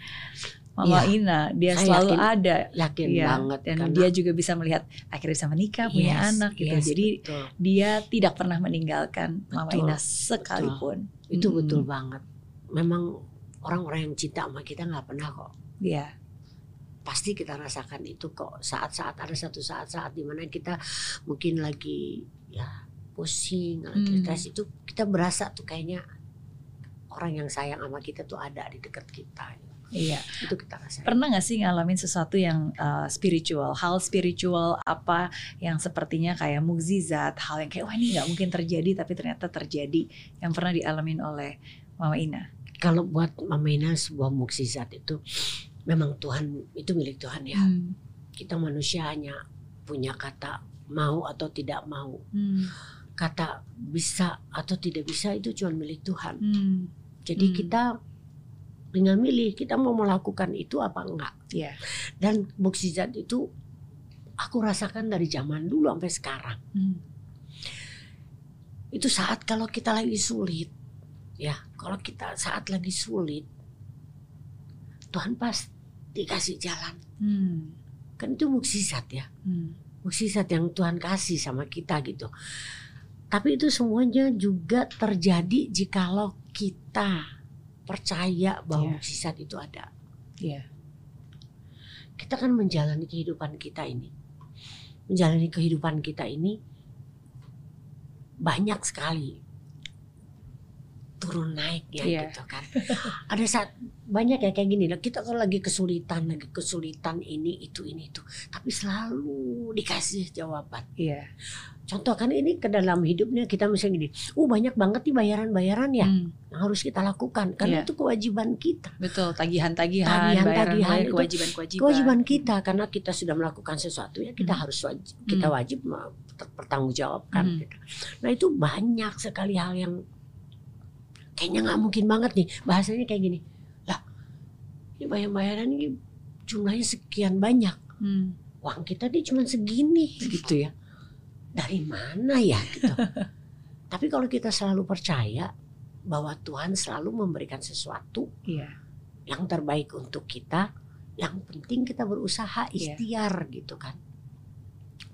Mama Iya. Ina. Dia selalu yakin ada yakin Iya, banget dan karena dia juga bisa melihat akhirnya bisa menikah, punya Yes, anak gitu. yes, Jadi betul. dia tidak pernah meninggalkan Mama Betul, Ina sekalipun. itu Mm-mm. betul banget memang orang-orang yang cinta sama kita nggak pernah kok Iya, pasti kita rasakan itu kok saat-saat ada satu saat-saat di mana kita mungkin lagi ya pusing lagi Hmm. stres itu kita berasa tuh kayaknya orang yang sayang sama kita tuh ada di dekat kita iya. itu kita rasain Pernah nggak sih ngalamin sesuatu yang uh, spiritual, hal spiritual apa yang sepertinya kayak mukjizat, hal yang kayak wah ini nggak mungkin terjadi tapi ternyata terjadi yang pernah dialamin oleh Mama Ina. Kalau buat Mama Ina sebuah mukjizat itu memang Tuhan itu milik Tuhan ya Hmm. kita manusia hanya punya kata mau atau tidak mau Hmm. kata bisa atau tidak bisa itu cuma milik Tuhan Hmm. jadi Hmm. kita tinggal milih kita mau melakukan itu apa enggak Iya. dan mukjizat itu aku rasakan dari zaman dulu sampai sekarang Hmm. itu saat kalau kita lagi sulit ya kalau kita saat lagi sulit Tuhan pasti kasih jalan Hmm. kan itu mukjizat ya Hmm. mukjizat yang Tuhan kasih sama kita gitu tapi itu semuanya juga terjadi jikalau kita percaya bahwa Iya. mukjizat itu ada Iya. kita kan menjalani kehidupan kita ini menjalani kehidupan kita ini banyak sekali turun naiknya Iya. gitu kan ada saat banyak ya kayak gini lah kita kalau lagi kesulitan lagi kesulitan ini itu ini itu tapi selalu dikasih jawaban Iya. contoh kan ini ke dalam hidupnya kita misalnya gini uh banyak banget nih bayaran-bayaran ya Hmm. yang harus kita lakukan karena Iya. itu kewajiban kita Betul, tagihan-tagihan, Tagihan-tagihan kewajiban-kewajiban. kewajiban kita karena kita sudah melakukan sesuatu ya kita Hmm. harus wajib kita Hmm. wajib me- bertanggungjawabkan Hmm. gitu. nah itu banyak sekali hal yang kayaknya nggak mungkin banget nih bahasanya kayak gini lah ini bayar-bayaran ini jumlahnya sekian banyak Hmm. uang kita nih cuma segini gitu ya dari mana ya gitu tapi kalau kita selalu percaya bahwa Tuhan selalu memberikan sesuatu Iya. yang terbaik untuk kita yang penting kita berusaha Iya. ikhtiar gitu kan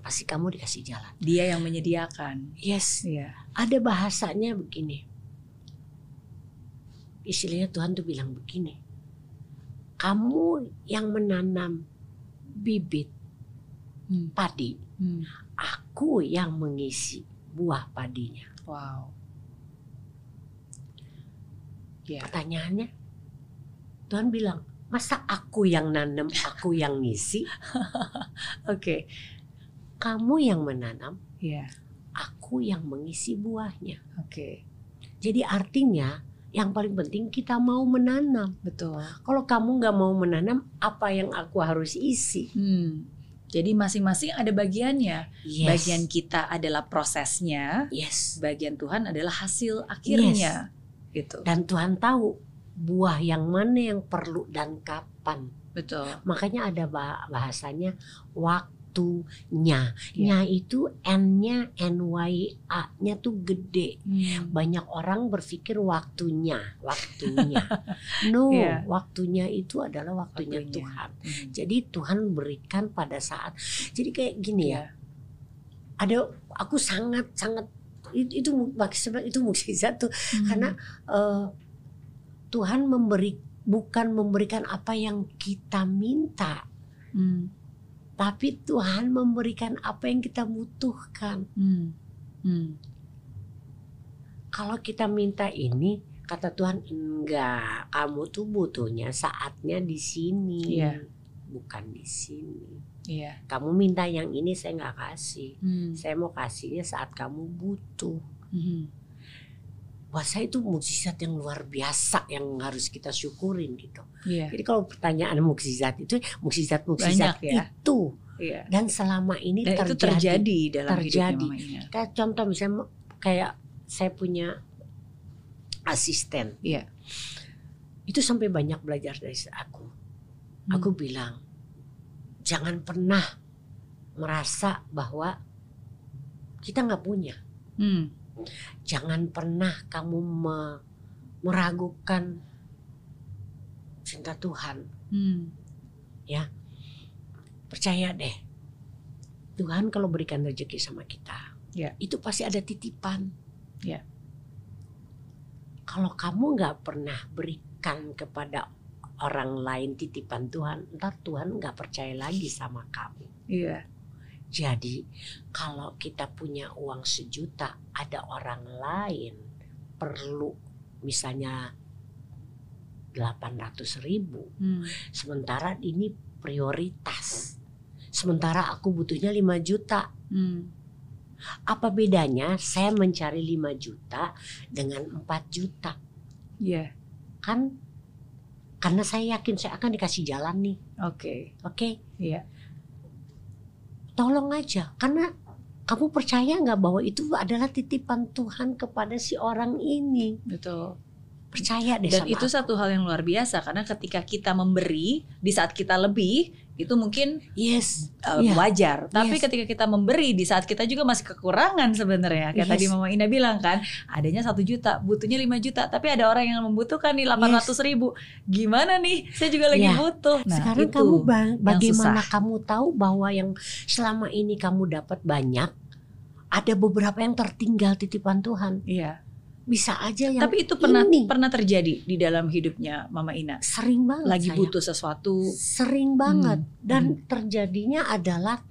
pasti kamu dikasih jalan Dia yang menyediakan. yes Iya. ada bahasanya begini istilahnya Tuhan tuh bilang begini kamu yang menanam bibit Hmm. padi Hmm. aku yang mengisi buah padinya Wow. Iya. pertanyaannya Tuhan bilang masa aku yang nanam aku yang ngisi Oke. kamu yang menanam Iya. aku yang mengisi buahnya Oke. Jadi artinya yang paling penting kita mau menanam. Betul. Kalau kamu nggak mau menanam, apa yang aku harus isi? Hmm. Jadi masing-masing ada bagiannya. Yes. Bagian kita adalah prosesnya, yes. bagian Tuhan adalah hasil akhirnya. Gitu. Dan Tuhan tahu buah yang mana yang perlu dan kapan. Betul. Makanya ada bah- bahasanya waktunya. Iya. Nya itu N-nya NYA-nya tuh gede. Hmm. Banyak orang berpikir waktunya, waktunya. No, Iya. waktunya itu adalah waktunya, Waktunya. Tuhan. Hmm. Jadi Tuhan berikan pada saat. Jadi kayak gini ya. Iya. Ada aku sangat sangat itu itu itu mukjizat tuh Hmm. karena eh, Tuhan memberi bukan memberikan apa yang kita minta, Hmm. Tapi Tuhan memberikan apa yang kita butuhkan. Hmm. Hmm. Kalau kita minta ini, kata Tuhan enggak, kamu tuh butuhnya saatnya di sini, Iya. bukan di sini. Iya. Kamu minta yang ini saya nggak kasih, Hmm. saya mau kasihnya saat kamu butuh. Hmm. Buat saya itu mukjizat yang luar biasa yang harus kita syukurin gitu. Iya. Jadi kalau pertanyaan mukjizat itu mukjizat-mukjizat Banyak ya. itu Iya. dan selama ini Dan itu terjadi. terjadi dalam Terjadi. Ina. Kayak contoh misalnya kayak saya punya asisten. Iya. Itu sampai banyak belajar dari aku. Hmm. Aku bilang jangan pernah merasa bahwa kita nggak punya. Hmm. Jangan pernah kamu me- meragukan cinta Tuhan. Hmm. Percaya deh. Tuhan kalau berikan rezeki sama kita, Ya. itu pasti ada titipan. Ya. Kalau kamu nggak pernah berikan kepada orang lain titipan Tuhan, ntar Tuhan nggak percaya lagi sama kamu. Iya. Jadi kalau kita punya uang sejuta, ada orang lain perlu misalnya 800 ribu. Hmm. Sementara ini prioritas. Sementara aku butuhnya 5 juta. Hmm. Apa bedanya saya mencari 5 juta dengan 4 juta? Iya. Kan karena saya yakin saya akan dikasih jalan nih. Oke. Oke, Iya. Tolong aja karena kamu percaya nggak bahwa itu adalah titipan Tuhan kepada si orang ini? Betul. Percaya deh Dan sama itu aku. satu hal yang luar biasa karena ketika kita memberi di saat kita lebih itu mungkin Yes. uh, Iya. wajar. Tapi Yes. ketika kita memberi di saat kita juga masih kekurangan sebenarnya. Kayak Yes. tadi Mama Ina bilang kan, adanya satu juta, butuhnya 5 juta, tapi ada orang yang membutuhkan nih 800 ribu. Gimana nih? Saya juga lagi Iya. butuh. Nah, Sekarang itu. kamu ba- bagaimana susah. kamu tahu bahwa yang selama ini kamu dapat banyak, ada beberapa yang tertinggal titipan Tuhan. Iya. Bisa aja yang Tapi itu pernah ini. pernah terjadi di dalam hidupnya Mama Ina. sering banget Lagi saya. butuh sesuatu. sering banget Hmm, dan terjadinya adalah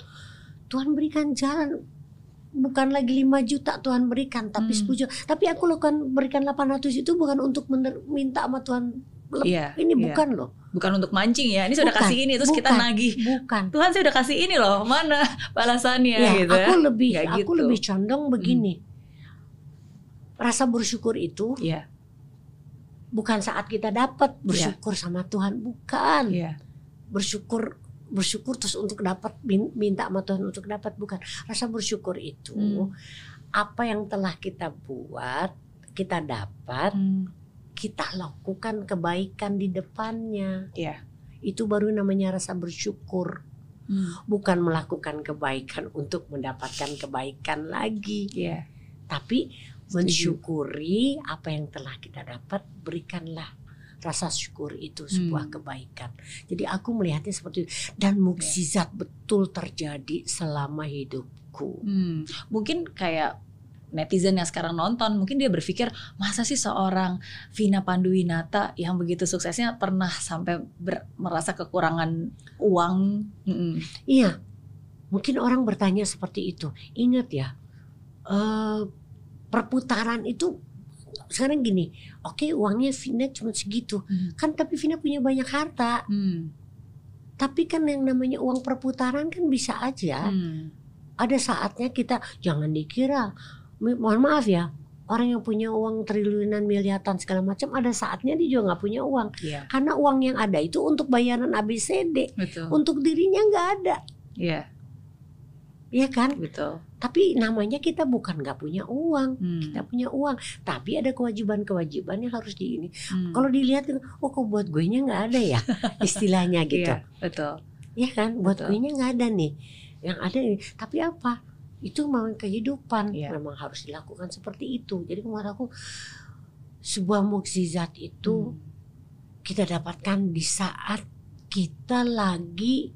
Tuhan berikan jalan bukan lagi 5 juta Tuhan berikan tapi Hmm. 10 juta tapi aku lakukan berikan 800 itu bukan untuk minta sama Tuhan Iya. ini iya. bukan loh Bukan untuk mancing ya. Ini sudah Bukan, kasih ini terus kita bukan. nagih. bukan Tuhan saya udah kasih ini loh. Mana balasannya ya gitu aku ya. lebih Nggak aku gitu. Hmm. lebih condong begini rasa bersyukur itu Iya. bukan saat kita dapat bersyukur sama Tuhan bukan Iya. bersyukur bersyukur terus untuk dapat min- minta sama Tuhan untuk dapat bukan rasa bersyukur itu Hmm. apa yang telah kita buat kita dapat Hmm. kita lakukan kebaikan di depannya Iya. itu baru namanya rasa bersyukur Hmm. bukan melakukan kebaikan untuk mendapatkan kebaikan lagi Iya. tapi. Mensyukuri apa yang telah kita dapat berikanlah rasa syukur itu sebuah Hmm. kebaikan jadi aku melihatnya seperti itu dan mukjizat betul terjadi selama hidupku Hmm, mungkin kayak netizen yang sekarang nonton mungkin dia berpikir masa sih seorang Vina Panduwinata yang begitu suksesnya pernah sampai ber- merasa kekurangan uang Mm-mm. Iya, mungkin orang bertanya seperti itu. Ingat ya, eh, perputaran itu sekarang gini. Oke, uangnya Vina cuma segitu, Hmm. kan tapi Vina punya banyak harta. Hmm. Tapi kan yang namanya uang perputaran kan bisa aja. Hmm. Ada saatnya kita jangan dikira. Mohon maaf ya, orang yang punya uang triliunan miliaran segala macam, ada saatnya dia juga nggak punya uang. Iya, Karena uang yang ada itu untuk bayaran ABCD, betul. untuk dirinya nggak ada, Iya, ya kan? betul. Tapi namanya kita bukan nggak punya uang, Hmm. kita punya uang. Tapi ada kewajiban-kewajiban yang harus di ini. Hmm. Kalau dilihat, oh kok buat gue nya nggak ada ya istilahnya gitu, Iya, betul. ya kan? Buat gue nya nggak ada nih. Yang ada ini. Tapi apa? Itu memang kehidupan, Iya. memang harus dilakukan seperti itu. Jadi menurut aku sebuah mukjizat itu Hmm. kita dapatkan di saat kita lagi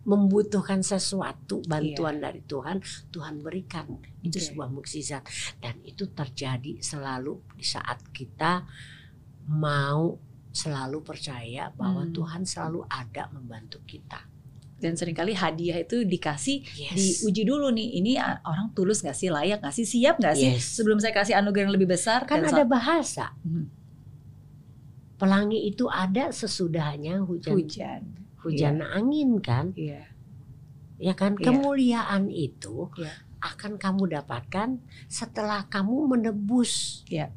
membutuhkan sesuatu bantuan dari Tuhan, Tuhan berikan itu Oke. sebuah mukjizat dan itu terjadi selalu di saat kita mau selalu percaya bahwa Hmm. Tuhan selalu ada membantu kita. Dan sering kali hadiah itu dikasih Yes. diuji dulu nih ini orang tulus nggak sih layak nggak sih siap nggak sih Yes. sebelum saya kasih anugerah yang lebih besar Kan ada bahasa. Hmm. Pelangi itu ada sesudahnya hujan hujan hujan angin kan? iya Ya kan? Iya. Kemuliaan itu Iya. akan kamu dapatkan setelah kamu menebus Iya.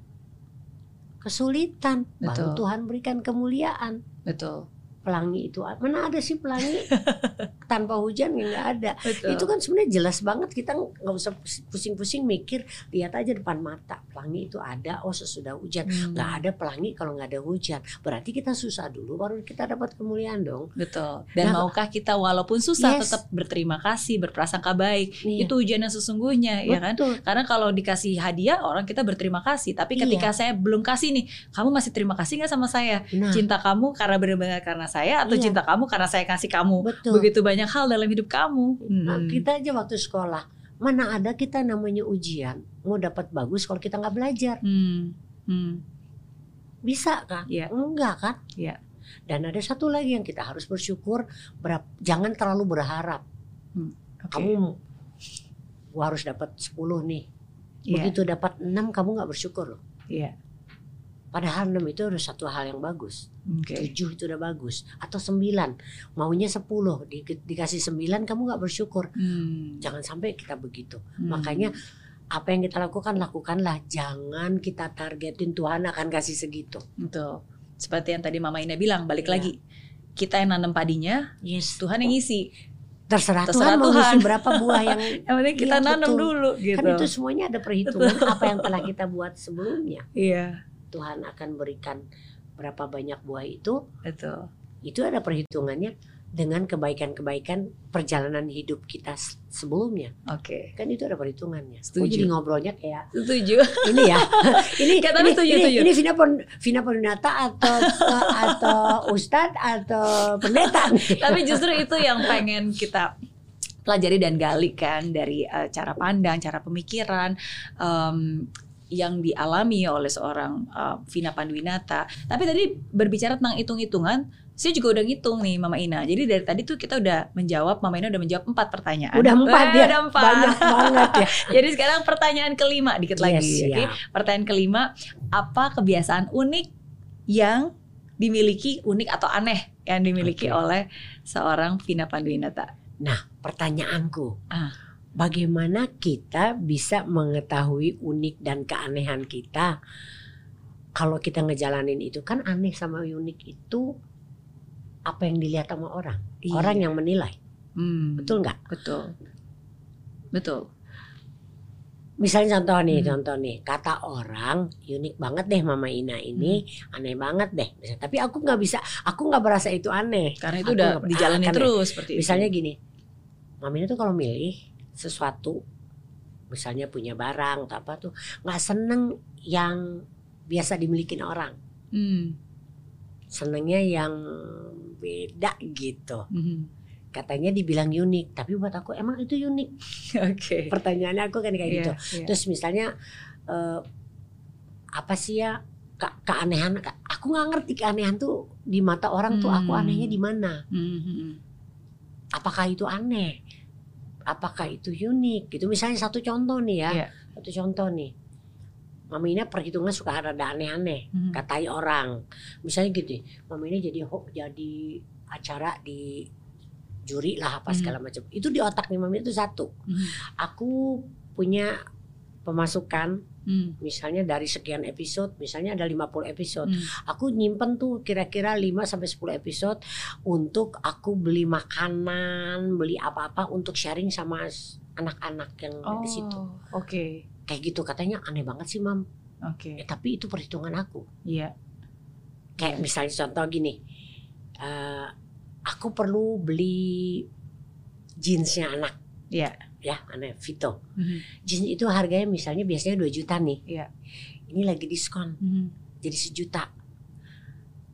kesulitan. Baru Betul. Tuhan berikan kemuliaan. betul Pelangi itu mana ada sih pelangi tanpa hujan nggak ada. betul. Itu kan sebenarnya jelas banget kita nggak usah pusing-pusing mikir lihat aja depan mata pelangi itu ada oh sesudah hujan. Hmm, nggak ada pelangi kalau nggak ada hujan. Berarti kita susah dulu baru kita dapat kemuliaan dong. Betul. Dan Nah, maukah kita walaupun susah Yes. tetap berterima kasih berprasangka baik? Iya. itu ujian yang sesungguhnya ya kan? Betul. Karena kalau dikasih hadiah orang kita berterima kasih. Tapi Iya. ketika saya belum kasih nih kamu masih terima kasih nggak sama saya? Nah. Cinta kamu karena benar-benar karena saya atau Iya. cinta kamu karena saya kasih kamu? Betul. Begitu banyak hal dalam hidup kamu Nah, Hmm. kita aja waktu sekolah mana ada kita namanya ujian mau dapat bagus kalau kita nggak belajar Hmm. Hmm. bisa kan Iya. enggak kan Iya. dan ada satu lagi yang kita harus bersyukur berap- jangan terlalu berharap Oke. kamu gua harus dapat 10 nih Iya. begitu dapat 6 kamu nggak bersyukur loh Iya. Padahal 6 itu udah satu hal yang bagus Oke. 7 itu udah bagus atau 9 maunya 10 di, dikasih 9 kamu nggak bersyukur Hmm. jangan sampai kita begitu Hmm. makanya apa yang kita lakukan lakukanlah jangan kita targetin Tuhan akan kasih segitu Betul. Seperti yang tadi Mama Ina bilang, balik Iya. lagi. Kita yang nanam padinya, yes Tuhan yang ngisi. terserah, Terserah Tuhan mau Tuhan. ngisi berapa buah yang Yang penting kita Iya, nanam betul. dulu gitu. kan itu semuanya ada perhitungan apa yang telah kita buat sebelumnya Iya, Tuhan akan berikan berapa banyak buah itu betul. itu ada perhitungannya dengan kebaikan-kebaikan perjalanan hidup kita sebelumnya Oke. kan itu ada perhitungannya Kok Setuju. jadi ngobrolnya kayak Setuju. ini ya ini tapi ini, setuju, ini, setuju. ini Vina Pon, Vina Pondinata atau atau Ustadz atau pendeta. Tapi justru itu yang pengen kita pelajari dan gali kan dari eh, cara pandang, cara pemikiran em, yang dialami oleh seorang eh, Vina Panduwinata. Tapi tadi berbicara tentang hitung-hitungan, saya juga udah ngitung nih Mama Ina. Jadi dari tadi tuh kita udah menjawab, Mama Ina udah menjawab empat pertanyaan. Udah empat Eh, ya, Udah empat. banyak banget ya. Jadi sekarang pertanyaan kelima dikit lagi. Yes, Oke, ya. pertanyaan kelima, apa kebiasaan unik yang dimiliki unik atau aneh yang dimiliki Oke. oleh seorang Vina Panduwinata? Nah, pertanyaanku, Ah. Bagaimana kita bisa mengetahui unik dan keanehan kita? Kalau kita ngejalanin itu kan aneh sama unik itu apa yang dilihat sama orang, Iya. orang yang menilai, Hmm, betul nggak? betul, betul. Misalnya contoh nih, Hmm. contoh nih, kata orang unik banget deh Mama Ina ini, Hmm. aneh banget deh. Misalnya, tapi aku nggak bisa, aku nggak berasa itu aneh. Karena itu Aku udah dijalanin ah, terus seperti Misalnya itu. gini, Mama Ina tuh kalau milih sesuatu, misalnya punya barang atau apa tuh, nggak seneng yang biasa dimiliki orang, Hmm, senengnya yang beda gitu. mhm. Katanya dibilang unik, tapi buat aku emang itu unik. Oke. Pertanyaannya aku kan kayak Iya, gitu. iya. Terus misalnya eh, apa sih ya ke- keanehan? ke- Aku nggak ngerti keanehan tuh di mata orang tuh aku Hmm. anehnya di mana? Hmm, hmm, hmm. Apakah itu aneh? Apakah itu unik? Gitu misalnya satu contoh nih ya, Iya. satu contoh nih. Mami Ina perhitungan suka ada aneh-aneh, Hmm. katai orang. Misalnya gitu, Mami Ina jadi jadi acara di juri lah apa Hmm. segala macam. Itu di otaknya Mami itu satu. Hmm. Aku punya pemasukan Hmm. misalnya dari sekian episode misalnya ada 50 episode Hmm. aku nyimpen tuh kira-kira 5 sampai 10 episode untuk aku beli makanan beli apa-apa untuk sharing sama anak-anak yang Oh, di situ oke. kayak gitu katanya aneh banget sih mam Oke. Eh, tapi itu perhitungan aku Iya. kayak Iya. misalnya contoh gini eh, aku perlu beli jeansnya anak Iya. Ya aneh Vito Mhm. jeans itu harganya misalnya biasanya 2 juta nih Iya. ini lagi diskon Mhm. jadi sejuta.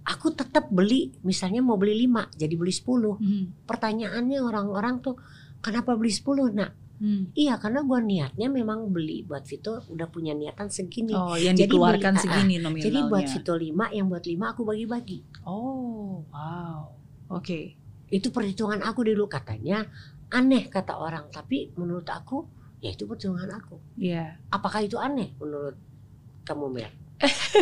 Aku tetap beli, misalnya mau beli 5, jadi beli 10. Mhm. Pertanyaannya orang-orang tuh, kenapa beli 10? Nah, Hmm. Iya karena gua niatnya memang beli buat Vito udah punya niatan segini. Oh, yang Jadi dikeluarkan beli- segini nominalnya. Jadi buat Vito 5 yang buat 5 aku bagi-bagi. Oh, wow. Oke. Itu perhitungan aku dulu katanya aneh kata orang tapi menurut aku ya itu perhitungan aku. Iya. Apakah itu aneh menurut kamu Mel?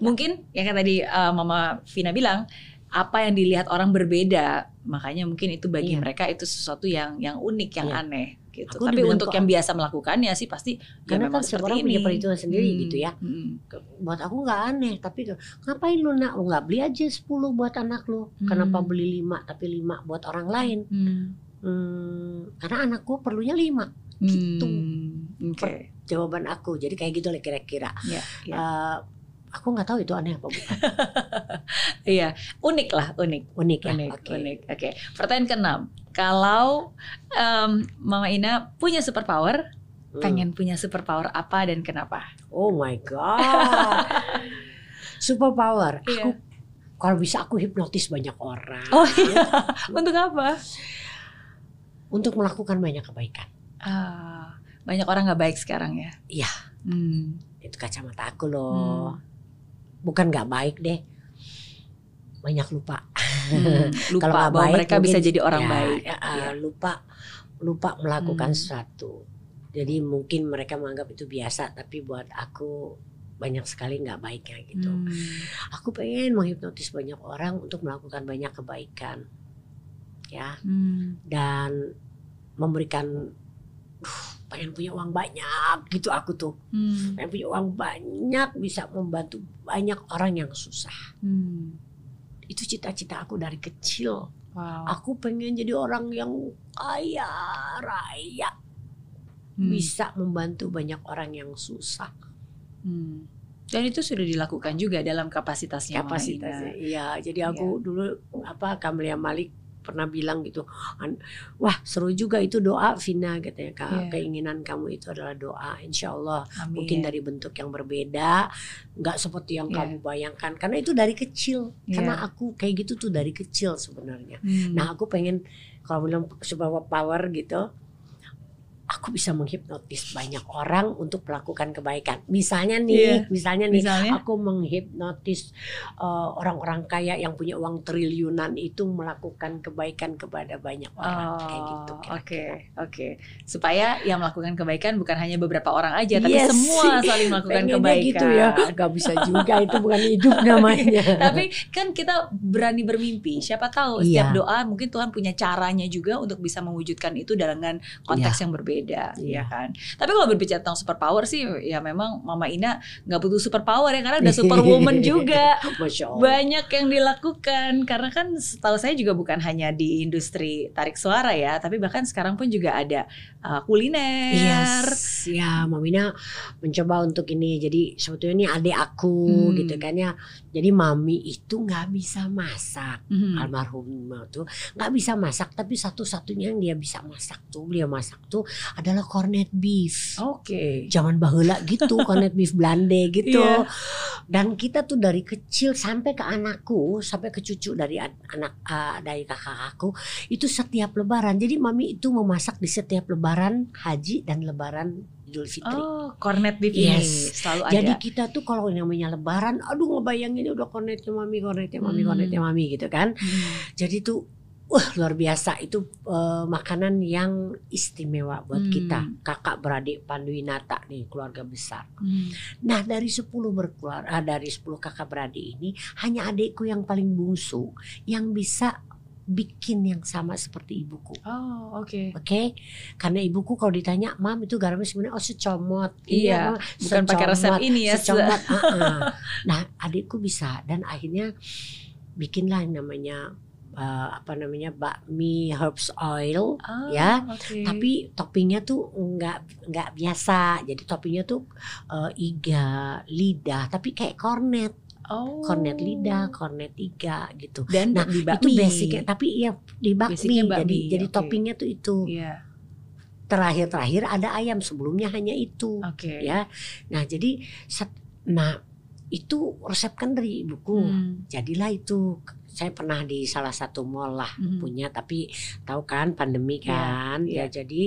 Mungkin yang kan tadi uh, Mama Vina bilang apa yang dilihat orang berbeda, makanya mungkin itu bagi Iya. mereka itu sesuatu yang yang unik, yang Iya. aneh gitu. Aku Tapi untuk yang biasa melakukannya sih pasti Karena ya memang kan setiap seperti orang ini. punya perhitungan sendiri Hmm, gitu ya. hmm, buat aku nggak aneh tapi ngapain lu nak nggak beli aja 10 buat anak lu Hmm. kenapa beli 5 tapi 5 buat orang lain hmm, hmm, karena anakku perlunya 5 Gitu. hmm, Oke. jawaban aku jadi kayak gitu lah kira-kira Ya, ya. Eh, aku nggak tahu itu aneh apa bukan Iya, unik lah, unik. unik ya Unik, oke unik. Oke. Pertanyaan keenam. Kalau em, Mama Ina punya superpower, Hmm. pengen punya superpower apa dan kenapa? oh my god super power Iya. aku kalau bisa aku hipnotis banyak orang Oh iya, untuk apa? Untuk melakukan banyak kebaikan Ah, banyak orang nggak baik sekarang ya. Iya. Hmm. itu kacamata aku loh bukan nggak baik deh banyak lupa Hmm, Lupa Kalau bahwa baik, mereka bisa jadi orang ya, baik. ya, Iya. lupa lupa melakukan Hmm. sesuatu jadi mungkin mereka menganggap itu biasa tapi buat aku banyak sekali nggak baiknya gitu Hmm. aku pengen menghipnotis banyak orang untuk melakukan banyak kebaikan ya Hmm. dan memberikan "Duh, pengen punya uang banyak gitu aku tuh Hmm. pengen punya uang banyak bisa membantu banyak orang yang susah Hmm. itu cita-cita aku dari kecil Wow. aku pengen jadi orang yang kaya raya Hmm. bisa membantu banyak orang yang susah Hmm. Dan itu sudah dilakukan juga dalam kapasitasnya. Kapasitasnya iya jadi aku dulu apa Kamelia Malik pernah bilang gitu "An- wah seru juga itu doa Vina katanya "Ka- Iya. keinginan kamu itu adalah doa Insya Allah Amin. mungkin dari bentuk yang berbeda nggak seperti yang Iya. kamu bayangkan karena itu dari kecil Iya. karena aku kayak gitu tuh dari kecil sebenarnya Hmm. nah aku pengen kalau bilang super power gitu aku bisa menghipnotis banyak orang untuk melakukan kebaikan misalnya nih Iya. misalnya nih misalnya. aku menghipnotis uh, orang-orang kaya yang punya uang triliunan itu melakukan kebaikan kepada banyak orang kayak gitu Oh. Oke, oke. Supaya yang melakukan kebaikan bukan hanya beberapa orang aja, tapi Yes. semua saling melakukan kebaikan. gitu ya gak bisa juga itu bukan hidup namanya tapi kan kita berani bermimpi. Siapa tahu Iya. setiap doa mungkin Tuhan punya caranya juga untuk bisa mewujudkan itu dengan konteks yang berbeda, Iya. ya kan. Tapi kalau berbicara tentang superpower sih, ya memang Mama Ina nggak butuh superpower ya karena udah superwoman juga. Banyak yang dilakukan karena kan setahu saya juga bukan hanya di industri tarik suara ya, tapi bahkan sekarang pun juga ada uh, kuliner. Yes, ya Mamina mencoba untuk ini. Jadi sebetulnya ini adik aku Hmm. gitu kan ya. Jadi mami itu nggak bisa masak. Mhm. Almarhum tuh nggak bisa masak, tapi satu-satunya yang dia bisa masak tuh, dia masak tuh adalah corned beef. Oke. Zaman bahula gitu, corned beef Belanda gitu. Iya. Dan kita tuh dari kecil sampai ke anakku, sampai ke cucu dari an- anak ah, dari kakak aku, itu setiap lebaran. Jadi mami itu memasak di setiap lebaran haji dan lebaran Idul Fitri. Oh, cornet beef ini Yes. selalu Jadi ada. kita tuh kalau namanya lebaran, aduh ngebayangin udah cornetnya mami, cornetnya mami, Hmm. cornetnya mami gitu kan. Hmm. Jadi tuh wah luar biasa itu eh, makanan yang istimewa buat Hmm. kita. Kakak beradik Panduinata nih keluarga besar. Hmm. Nah dari 10 berkeluarga dari 10 kakak beradik ini hanya adikku yang paling bungsu yang bisa bikin yang sama seperti ibuku. Oh, oke. Oke, karena ibuku kalau ditanya, mam itu garamnya sebenarnya oh secomot, Iya, Mama, Bukan pakai resep secomot, ini ya. se- secomot. ah-ah. Nah adikku bisa dan akhirnya bikinlah yang namanya eh, apa namanya bakmi herbs oil, Ah, ya. oke. tapi toppingnya tuh nggak nggak biasa. Jadi toppingnya tuh eh, iga, lidah, tapi kayak kornet, oh. kornet lidah, kornet iga gitu. dan Nah, di Itu bakmi. basicnya, tapi ya di bakmi. Basicnya bakmi, Jadi jadi oke. toppingnya tuh itu. Iya, Terakhir-terakhir ada ayam, sebelumnya hanya itu. oke. Ya, nah jadi set- nah itu resep kan dari ibuku. Hmm. Jadilah itu saya pernah di salah satu mall lah Mhm. punya tapi tahu kan pandemi Iya, kan iya. ya jadi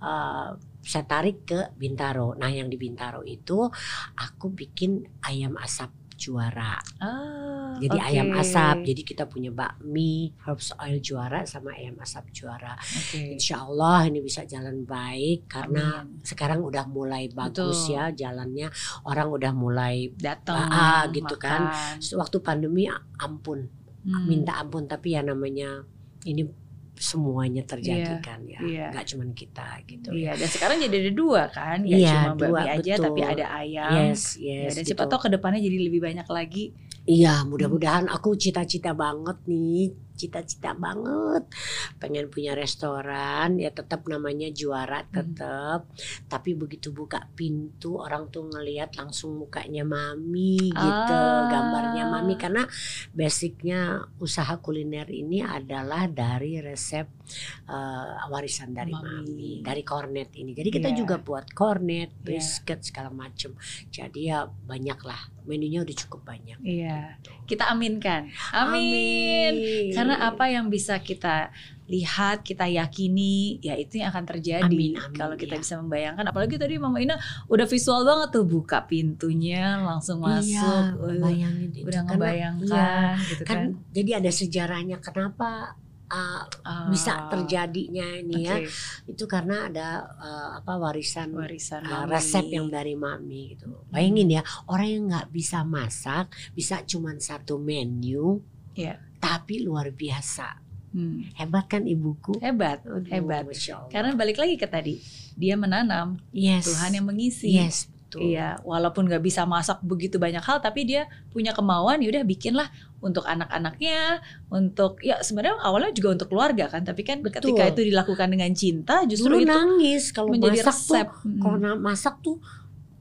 eh, saya tarik ke Bintaro nah yang di Bintaro itu aku bikin ayam asap juara Ah, jadi oke. ayam asap jadi kita punya bakmi herbs oil juara sama ayam asap juara Oke. Insya Allah ini bisa jalan baik karena Amin. sekarang udah mulai bagus Betul. ya jalannya orang udah mulai datang Ah, gitu kan. makan. waktu pandemi ampun Hmm. minta ampun tapi ya namanya ini semuanya terjadi Iya, kan ya iya. nggak cuman kita gitu Iya, dan sekarang jadi ada dua kan, nggak Iya, cuma dua, bakmi aja betul. tapi ada ayam. yes Ya, yes dan gitu. siapa tahu ke depannya jadi lebih banyak lagi. iya mudah-mudahan aku cita-cita banget nih cita-cita banget pengen punya restoran ya tetap namanya juara Hmm. tetap tapi begitu buka pintu orang tuh ngelihat langsung mukanya mami gitu Ah. gambarnya mami karena basicnya usaha kuliner ini adalah dari resep eh, warisan dari Mami. mami. dari kornet ini jadi kita Iya. juga buat kornet Iya. brisket segala macem jadi ya banyak lah menunya udah cukup banyak Iya, kita aminkan. Amin. Karena apa yang bisa kita lihat, kita yakini, ya itu yang akan terjadi. Amin, amin, Kalau kita iya. bisa membayangkan, apalagi tadi Mama Ina udah visual banget tuh buka pintunya, langsung masuk, Iya, uh, bayangin itu. udah Karena- ngebayangkan iya, gitu kan, kan. jadi ada sejarahnya kenapa uh, Ah, bisa terjadinya ini ya oke, itu karena ada uh, apa warisan warisan uh, mami. resep yang dari mami gitu bayangin ya orang yang nggak bisa masak bisa cuman satu menu Iya. Tapi luar biasa Hmm, hebat kan ibuku hebat, Aduh, hebat. Karena balik lagi ke tadi, dia menanam, yes Tuhan yang mengisi. yes betul Iya, walaupun nggak bisa masak begitu banyak hal, tapi dia punya kemauan. Ya udah bikinlah untuk anak-anaknya, untuk ya sebenarnya awalnya juga untuk keluarga kan. Tapi kan Betul. ketika itu dilakukan dengan cinta, justru dulu itu nangis kalau menjadi masak resep. tuh Mm. kalau masak tuh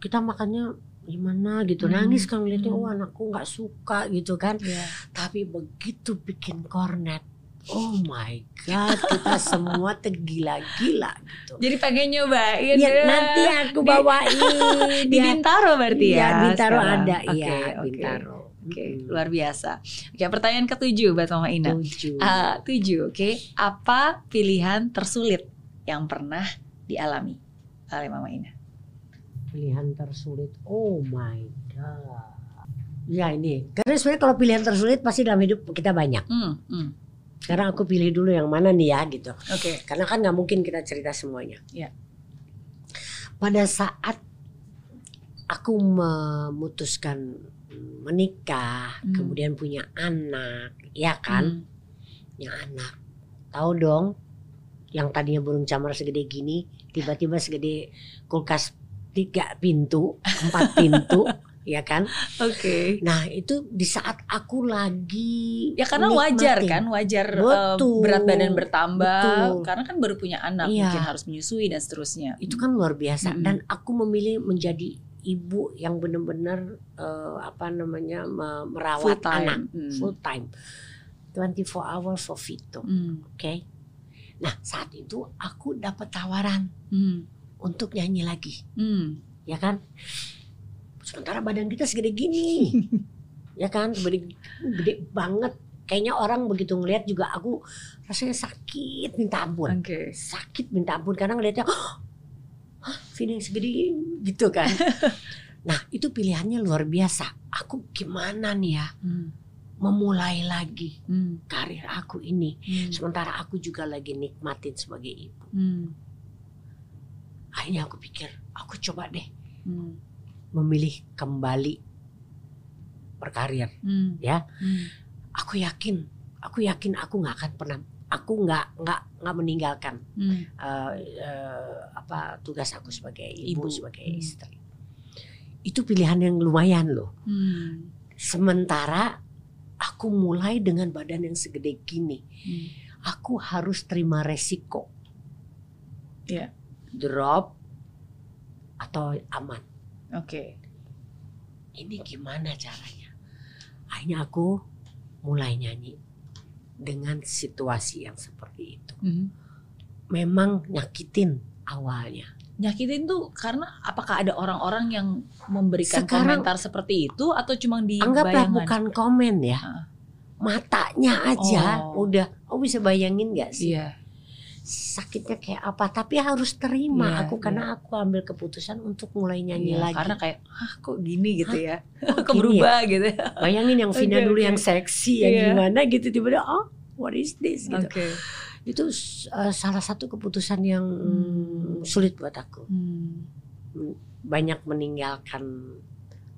kita makannya gimana gitu Hmm. nangis kan ngeliatnya Hmm. oh anakku nggak suka gitu kan Iya. tapi begitu bikin kornet oh my god kita semua tergila-gila gitu Jadi pengen nyobain ya, ya. nanti aku Di- bawain di ya. Bintaro berarti Iya, ya. Bintaro sekarang. ada iya oke. Bintaro Oke, Mm-mm. luar biasa. Oke, pertanyaan ketujuh buat Mama Ina. Tujuh. Ah, tujuh, oke. Apa pilihan tersulit yang pernah dialami oleh Mama Ina? Pilihan tersulit oh my god ya ini karena sebenarnya kalau pilihan tersulit pasti dalam hidup kita banyak Hmm, hmm. sekarang aku pilih dulu yang mana nih ya gitu Oke. karena kan nggak mungkin kita cerita semuanya. Iya. Pada saat aku memutuskan menikah, Hmm. kemudian punya anak, ya kan? Hmm. Punya anak, tahu dong? Yang tadinya burung camar segede gini, tiba-tiba segede kulkas tiga pintu, empat pintu, ya kan? Oke. Nah itu di saat aku lagi Ya karena wajar menikmati. kan, wajar eh, Betul. berat badan bertambah Betul. karena kan baru punya anak, Iya. mungkin harus menyusui dan seterusnya. itu kan luar biasa Mm-mm. dan aku memilih menjadi ibu yang benar-benar eh, apa namanya me- merawat full time. anak Hmm. full time 24 hours for Vito oke Hmm. nah saat itu aku dapat tawaran Hmm. Untuk nyanyi lagi Hmm. ya kan sementara badan kita segede gini ya kan gede, gede banget kayaknya orang begitu ngelihat juga aku rasanya sakit minta ampun Oke. sakit minta ampun karena ngelihatnya Hah, Vina yang segede ini?" gitu kan nah itu pilihannya luar biasa aku gimana nih ya Hmm. memulai lagi Hmm. karir aku ini Hmm. sementara aku juga lagi nikmatin sebagai ibu Hmm. Akhirnya aku pikir aku coba deh Hmm. memilih kembali berkarir Hmm. Ya. Hmm. aku yakin aku yakin aku nggak akan pernah aku nggak nggak nggak meninggalkan Hmm. eh, eh, apa tugas aku sebagai ibu, Ibu. sebagai Hmm. istri itu pilihan yang lumayan loh Hmm. sementara aku mulai dengan badan yang segede gini Hmm. aku harus terima resiko Iya. Drop atau aman Oke. ini gimana caranya akhirnya aku mulai nyanyi dengan situasi yang seperti itu Hmm. memang nyakitin awalnya Nyakitin tuh karena apakah ada orang-orang yang memberikan Sekarang- komentar seperti itu atau cuma di anggaplah bayangan? bukan komen ya matanya aja Oh. udah oh bisa bayangin nggak sih Iya. Sakitnya kayak apa tapi harus terima Iya, aku karena aku ambil keputusan untuk mulai nyanyi Iya, lagi Karena kayak, ah kok gini gitu ya. Kok kok gini berubah gitu ya. bayangin yang Vina Oke, dulu oke. yang seksi yang Iya. gimana gitu tiba-tiba oh what is this gitu Oke. itu uh, salah satu keputusan yang Hmm. sulit buat aku Hmm. banyak meninggalkan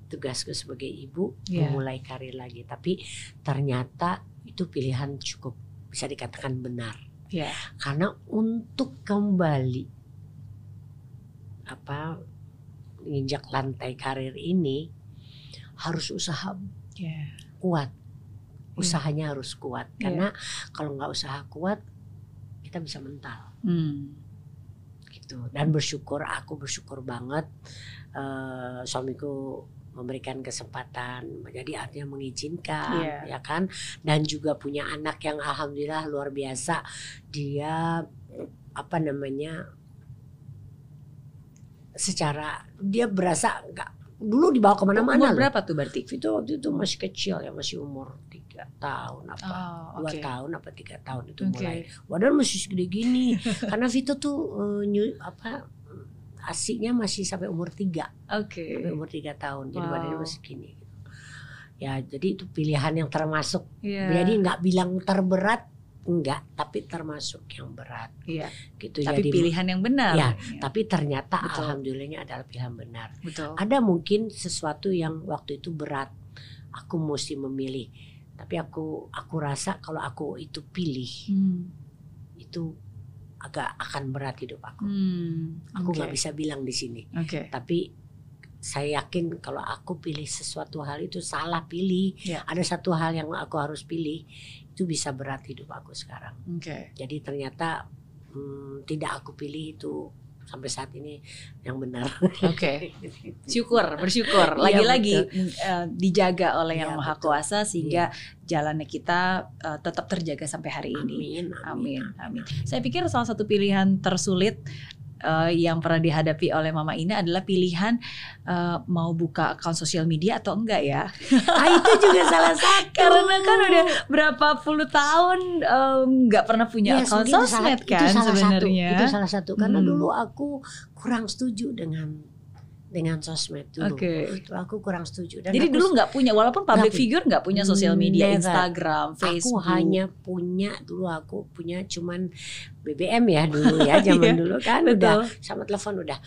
tugasku sebagai ibu Iya. memulai karir lagi tapi ternyata itu pilihan cukup bisa dikatakan benar Iya. karena untuk kembali apa menginjak lantai karir ini harus usaha Iya. kuat usahanya harus kuat karena kalau nggak usaha kuat kita bisa mental Hmm. gitu dan bersyukur aku bersyukur banget eh, suamiku memberikan kesempatan jadi artinya mengizinkan Iya. ya kan dan juga punya anak yang alhamdulillah luar biasa dia apa namanya secara dia berasa nggak dulu dibawa ke mana-mana Umur loh berapa tuh berarti? Vito waktu itu masih kecil ya masih umur tiga tahun apa Oh, dua oke. tahun apa tiga tahun itu Oke. mulai padahal masih segede gini karena Vito tuh eh, nyu- apa asiknya masih sampai umur tiga Oke. sampai umur tiga tahun jadi Wow. badannya masih gini ya jadi itu pilihan yang termasuk Iya. jadi nggak bilang terberat enggak tapi termasuk yang berat Iya. gitu Tapi jadi pilihan yang benar. Ya, tapi ternyata Betul. alhamdulillahnya adalah pilihan benar Betul. ada mungkin sesuatu yang waktu itu berat aku mesti memilih tapi aku aku rasa kalau aku itu pilih Hmm. itu agak akan berat hidup aku Hmm. aku nggak bisa bilang di sini Oke. tapi saya yakin kalau aku pilih sesuatu hal itu salah pilih Ya. ada satu hal yang aku harus pilih itu bisa berat hidup aku sekarang Oke. jadi ternyata hmm, tidak aku pilih itu sampai saat ini yang benar Oke. Syukur, bersyukur. Iya, Lagi-lagi eh, dijaga oleh Yang Iya, Maha betul. Kuasa sehingga jalannya kita eh, tetap terjaga sampai hari ini. amin Amin, amin. Saya pikir salah satu pilihan tersulit eh, yang pernah dihadapi oleh Mama Ina adalah pilihan eh, mau buka akun sosial media atau enggak ya? ah itu juga salah satu Karena kan udah berapa puluh tahun eh, nggak pernah punya Yes, akun itu sosmed itu kan salah satu, sebenarnya. itu salah satu karena Hmm. dulu aku kurang setuju dengan dengan sosmed dulu Oke. Dulu aku kurang setuju dan Jadi aku dulu nggak punya, walaupun public figure nggak punya sosial media, Never. Instagram, aku Facebook. hanya punya dulu aku punya cuman BBM ya dulu ya zaman Iya, dulu kan betul. udah sama telepon udah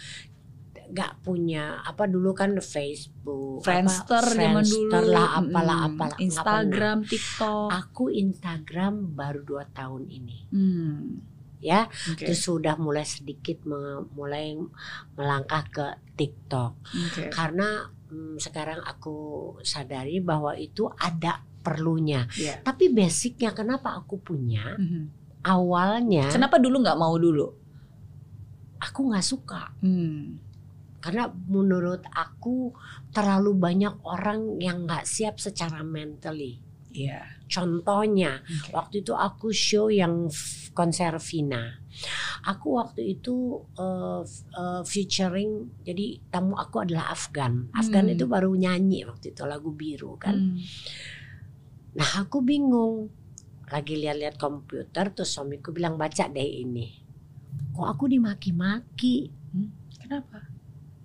nggak punya apa dulu kan Facebook Friendster apa, zaman Friendster dulu, lah apalah Mm-mm. apalah Instagram. TikTok. aku Instagram baru dua tahun ini Hmm. ya Oke. terus sudah mulai sedikit mulai melangkah ke TikTok Oke. karena mm, sekarang aku sadari bahwa itu ada perlunya Iya. tapi basicnya kenapa aku punya Mhm. Awalnya Kenapa dulu nggak mau dulu? aku nggak suka Hmm. karena menurut aku terlalu banyak orang yang nggak siap secara mentally Iya. contohnya Oke. waktu itu aku show yang konser Vina aku waktu itu uh, uh, featuring jadi tamu aku adalah Afgan Afgan Hmm. itu baru nyanyi waktu itu lagu biru kan Hmm. nah aku bingung lagi lihat-lihat komputer terus suamiku bilang baca deh ini kok aku dimaki-maki Kenapa?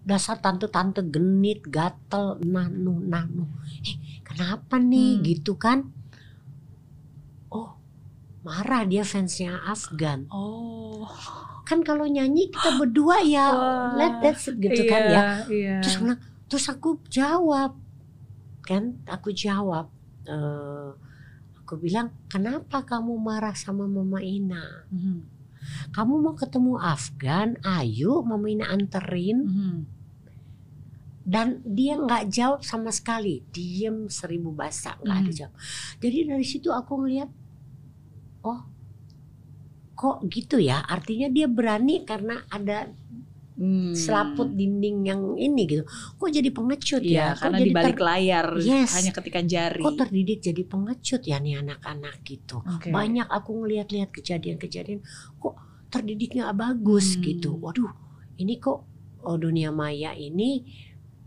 dasar tante-tante genit gatel nanu nanu eh kenapa nih Hmm. gitu kan oh marah dia fansnya Afgan Oh. kan kalau nyanyi kita berdua ya Wah. let that's it gitu kan ya Iya. terus bilang terus aku jawab kan aku jawab eh, aku bilang kenapa kamu marah sama Mama Ina Mhm. kamu mau ketemu Afgan ayo Mama Ina anterin Mhm. dan dia nggak jawab sama sekali diem seribu bahasa nggak ada Hmm. jawab jadi dari situ aku ngeliat oh kok gitu ya artinya dia berani karena ada Hmm. selaput dinding yang ini gitu kok jadi pengecut Iya, ya kok karena di balik ter- layar Yes. hanya ketikan jari. kok terdidik jadi pengecut ya nih anak-anak gitu Oke. banyak aku ngeliat-lihat kejadian-kejadian kok terdidiknya bagus Hmm. gitu waduh ini kok oh, dunia maya ini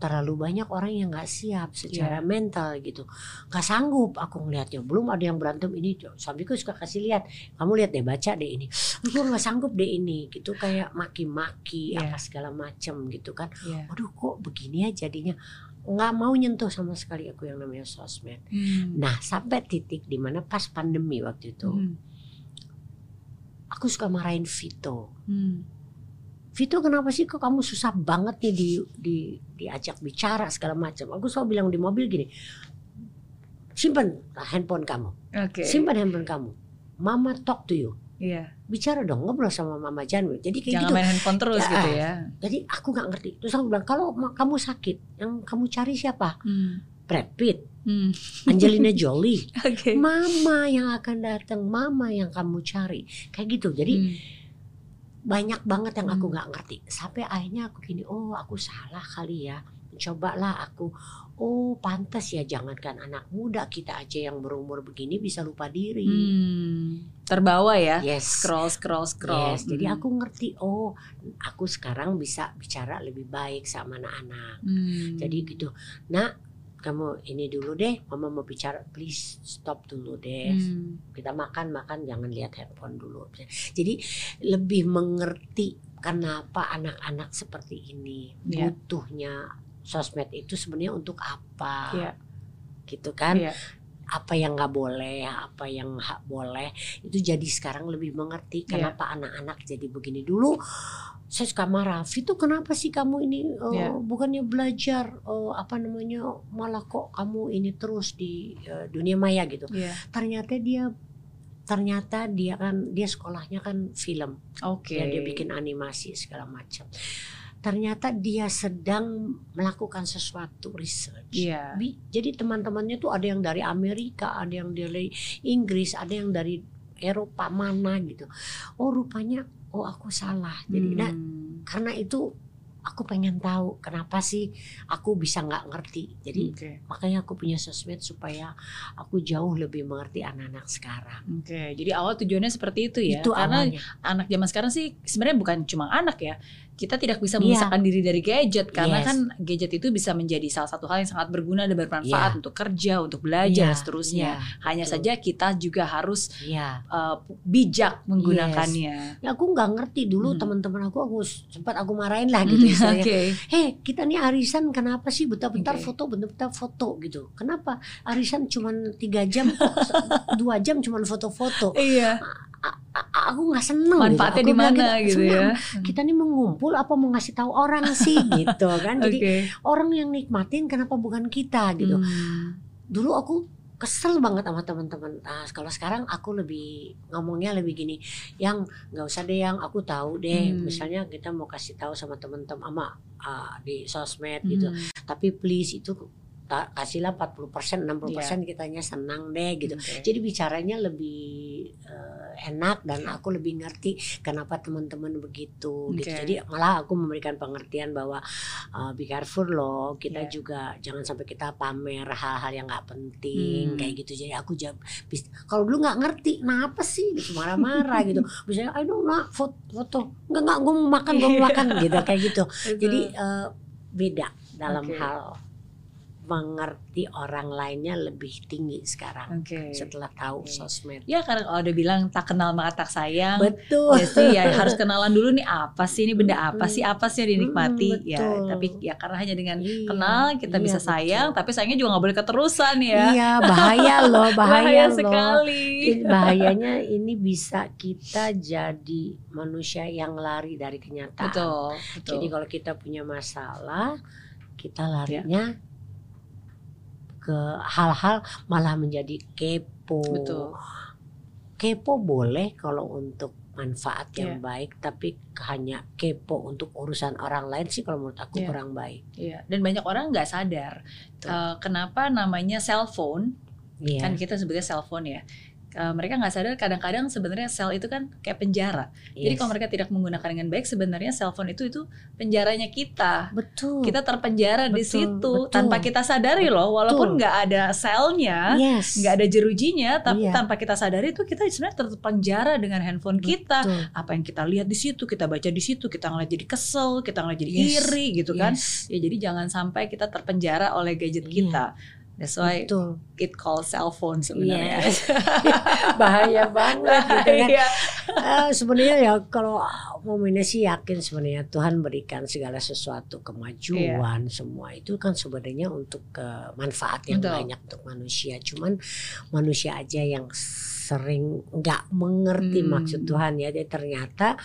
terlalu banyak orang yang nggak siap secara mental gitu nggak sanggup aku ngelihatnya belum ada yang berantem ini suamiku suka kasih lihat kamu lihat deh baca deh ini aku nggak sanggup deh ini gitu kayak maki-maki Iya. apa segala macam gitu kan Iya. waduh kok begini ya jadinya nggak mau nyentuh sama sekali aku yang namanya sosmed Hmm. nah sampai titik di mana pas pandemi waktu itu Hmm. aku suka marahin Vito Hmm. Vito kenapa sih kok kamu susah banget nih di, di diajak bicara segala macam aku selalu bilang di mobil gini simpan handphone kamu Oke. simpan handphone kamu mama talk to you Iya. bicara dong ngobrol sama mama Janwe jadi kayak Jangan gitu main handphone terus Ya. gitu ya. jadi aku nggak ngerti terus aku bilang kalau kamu sakit yang kamu cari siapa Hmm. Brad Pitt Hmm. Angelina Jolie Oke. mama yang akan datang mama yang kamu cari kayak gitu jadi Hmm. Banyak banget yang aku Hmm. nggak ngerti sampai akhirnya aku gini oh aku salah kali ya cobalah aku oh pantas ya jangankan anak muda kita aja yang berumur begini bisa lupa diri Hmm. Terbawa ya. yes Scroll scroll scroll. yes jadi Hmm. aku ngerti oh aku sekarang bisa bicara lebih baik sama anak-anak Hmm. jadi gitu nak kamu ini dulu deh mama mau bicara please stop dulu deh Hmm. kita makan makan jangan lihat handphone dulu jadi lebih mengerti kenapa anak-anak seperti ini Iya. butuhnya sosmed itu sebenarnya untuk apa Iya. gitu kan Iya. apa yang nggak boleh apa yang hak boleh itu jadi sekarang lebih mengerti Iya. kenapa anak-anak jadi begini dulu saya suka marah Vito kenapa sih kamu ini eh, Iya. bukannya belajar eh, apa namanya malah kok kamu ini terus di eh, dunia maya gitu Iya. ternyata dia ternyata dia kan dia sekolahnya kan film Oke. ya dia bikin animasi segala macam ternyata dia sedang melakukan sesuatu research. Bi- jadi teman-temannya tuh ada yang dari Amerika ada yang dari Inggris ada yang dari Eropa mana gitu oh rupanya oh aku salah jadi nah, Hmm. karena itu aku pengen tahu kenapa sih aku bisa nggak ngerti jadi Oke. makanya aku punya sosmed supaya aku jauh lebih mengerti anak-anak sekarang Oke, jadi awal tujuannya seperti itu ya. itu Karena awalnya anak zaman sekarang sih sebenarnya bukan cuma anak ya. Kita tidak bisa Iya. memisahkan diri dari gadget karena Yes. kan gadget itu bisa menjadi salah satu hal yang sangat berguna dan bermanfaat Iya. untuk kerja, untuk belajar dan seterusnya. iya, Hanya betul. saja kita juga harus Iya. uh, bijak menggunakannya. Ya, aku nggak ngerti dulu Hmm. teman-teman aku aku sempat aku marahin lah gitu istilahnya. Oke. Hei kita nih arisan kenapa sih bentar-bentar Oke. foto bentar-bentar foto gitu. Kenapa arisan cuman tiga jam kok dua jam cuman foto-foto. Iya. A- aku nggak seneng. Manfaatnya gitu. di Aku bilang, mana gitu seneng. ya. Kita nih mengumpul apa mau ngasih tahu orang sih gitu kan. Jadi Oke. orang yang nikmatin kenapa bukan kita gitu. Hmm. dulu aku kesel banget sama teman-teman. Nah, kalau sekarang aku lebih ngomongnya lebih gini, yang nggak usah deh yang aku tahu deh. Hmm. Misalnya kita mau kasih tahu sama teman-teman ama ah, di sosmed gitu. Hmm. Tapi please itu kasihlah 40%, 60% Iya. kitanya senang deh gitu. Oke. Jadi bicaranya lebih eh, enak dan aku lebih ngerti kenapa teman-teman begitu gitu. Oke. Jadi malah aku memberikan pengertian bahwa uh, be careful loh, kita Iya. juga jangan sampai kita pamer hal-hal yang nggak penting Hmm. kayak gitu. Jadi aku jawab kalau dulu nggak ngerti, nah apa sih gitu marah-marah gitu. Misalnya I don't know foto, foto. Enggak enggak gue mau makan, gue mau makan gitu kayak gitu. Jadi eh, beda dalam Oke. hal mengerti orang lainnya lebih tinggi sekarang Oke. setelah tahu Oke. sosmed. Ya karena kalau udah bilang tak kenal maka tak sayang. Betul. Ya sih ya harus kenalan dulu nih apa sih ini benda apa sih apa sih yang dinikmati Mm-mm, ya betul. tapi ya karena hanya dengan Iya, kenal kita iya, bisa betul. sayang tapi sayangnya juga nggak boleh keterusan ya Iya bahaya loh bahaya, loh. sekali bahayanya ini bisa kita jadi manusia yang lari dari kenyataan. betul betul Jadi kalau kita punya masalah, kita Ya. Ke hal-hal malah menjadi kepo. Betul. Kepo boleh kalau untuk manfaat Ya. yang baik, tapi hanya kepo untuk urusan orang lain sih kalau menurut aku Ya. kurang baik. Iya, dan banyak orang nggak sadar Betul. eh, kenapa namanya cellphone Iya. kan kita sebutnya cellphone ya uh, mereka nggak sadar kadang-kadang sebenarnya sel itu kan kayak penjara. Jadi Yes. kalau mereka tidak menggunakan dengan baik sebenarnya cellphone itu itu penjaranya kita. betul. Kita terpenjara di Betul, situ betul. tanpa kita sadari loh walaupun Betul. nggak ada selnya, yes. nggak ada jerujinya tapi Iya. tanpa kita sadari itu kita sebenarnya terpenjara dengan handphone kita. Betul. Apa yang kita lihat di situ, kita baca di situ, kita ngeliat jadi kesel, kita ngeliat jadi Yes. iri gitu kan. Yes. Ya jadi jangan sampai kita terpenjara oleh gadget Iya. kita. That's why Betul. it called cell phone sebenarnya. Yes. Bahaya banget gitu kan. Iya. Eh, sebenarnya ya kalau momennya sih yakin sebenarnya Tuhan berikan segala sesuatu kemajuan semua itu kan sebenarnya untuk ke manfaat yang Betul. banyak untuk manusia. Cuman manusia aja yang sering nggak mengerti Hmm. maksud Tuhan ya. Jadi ternyata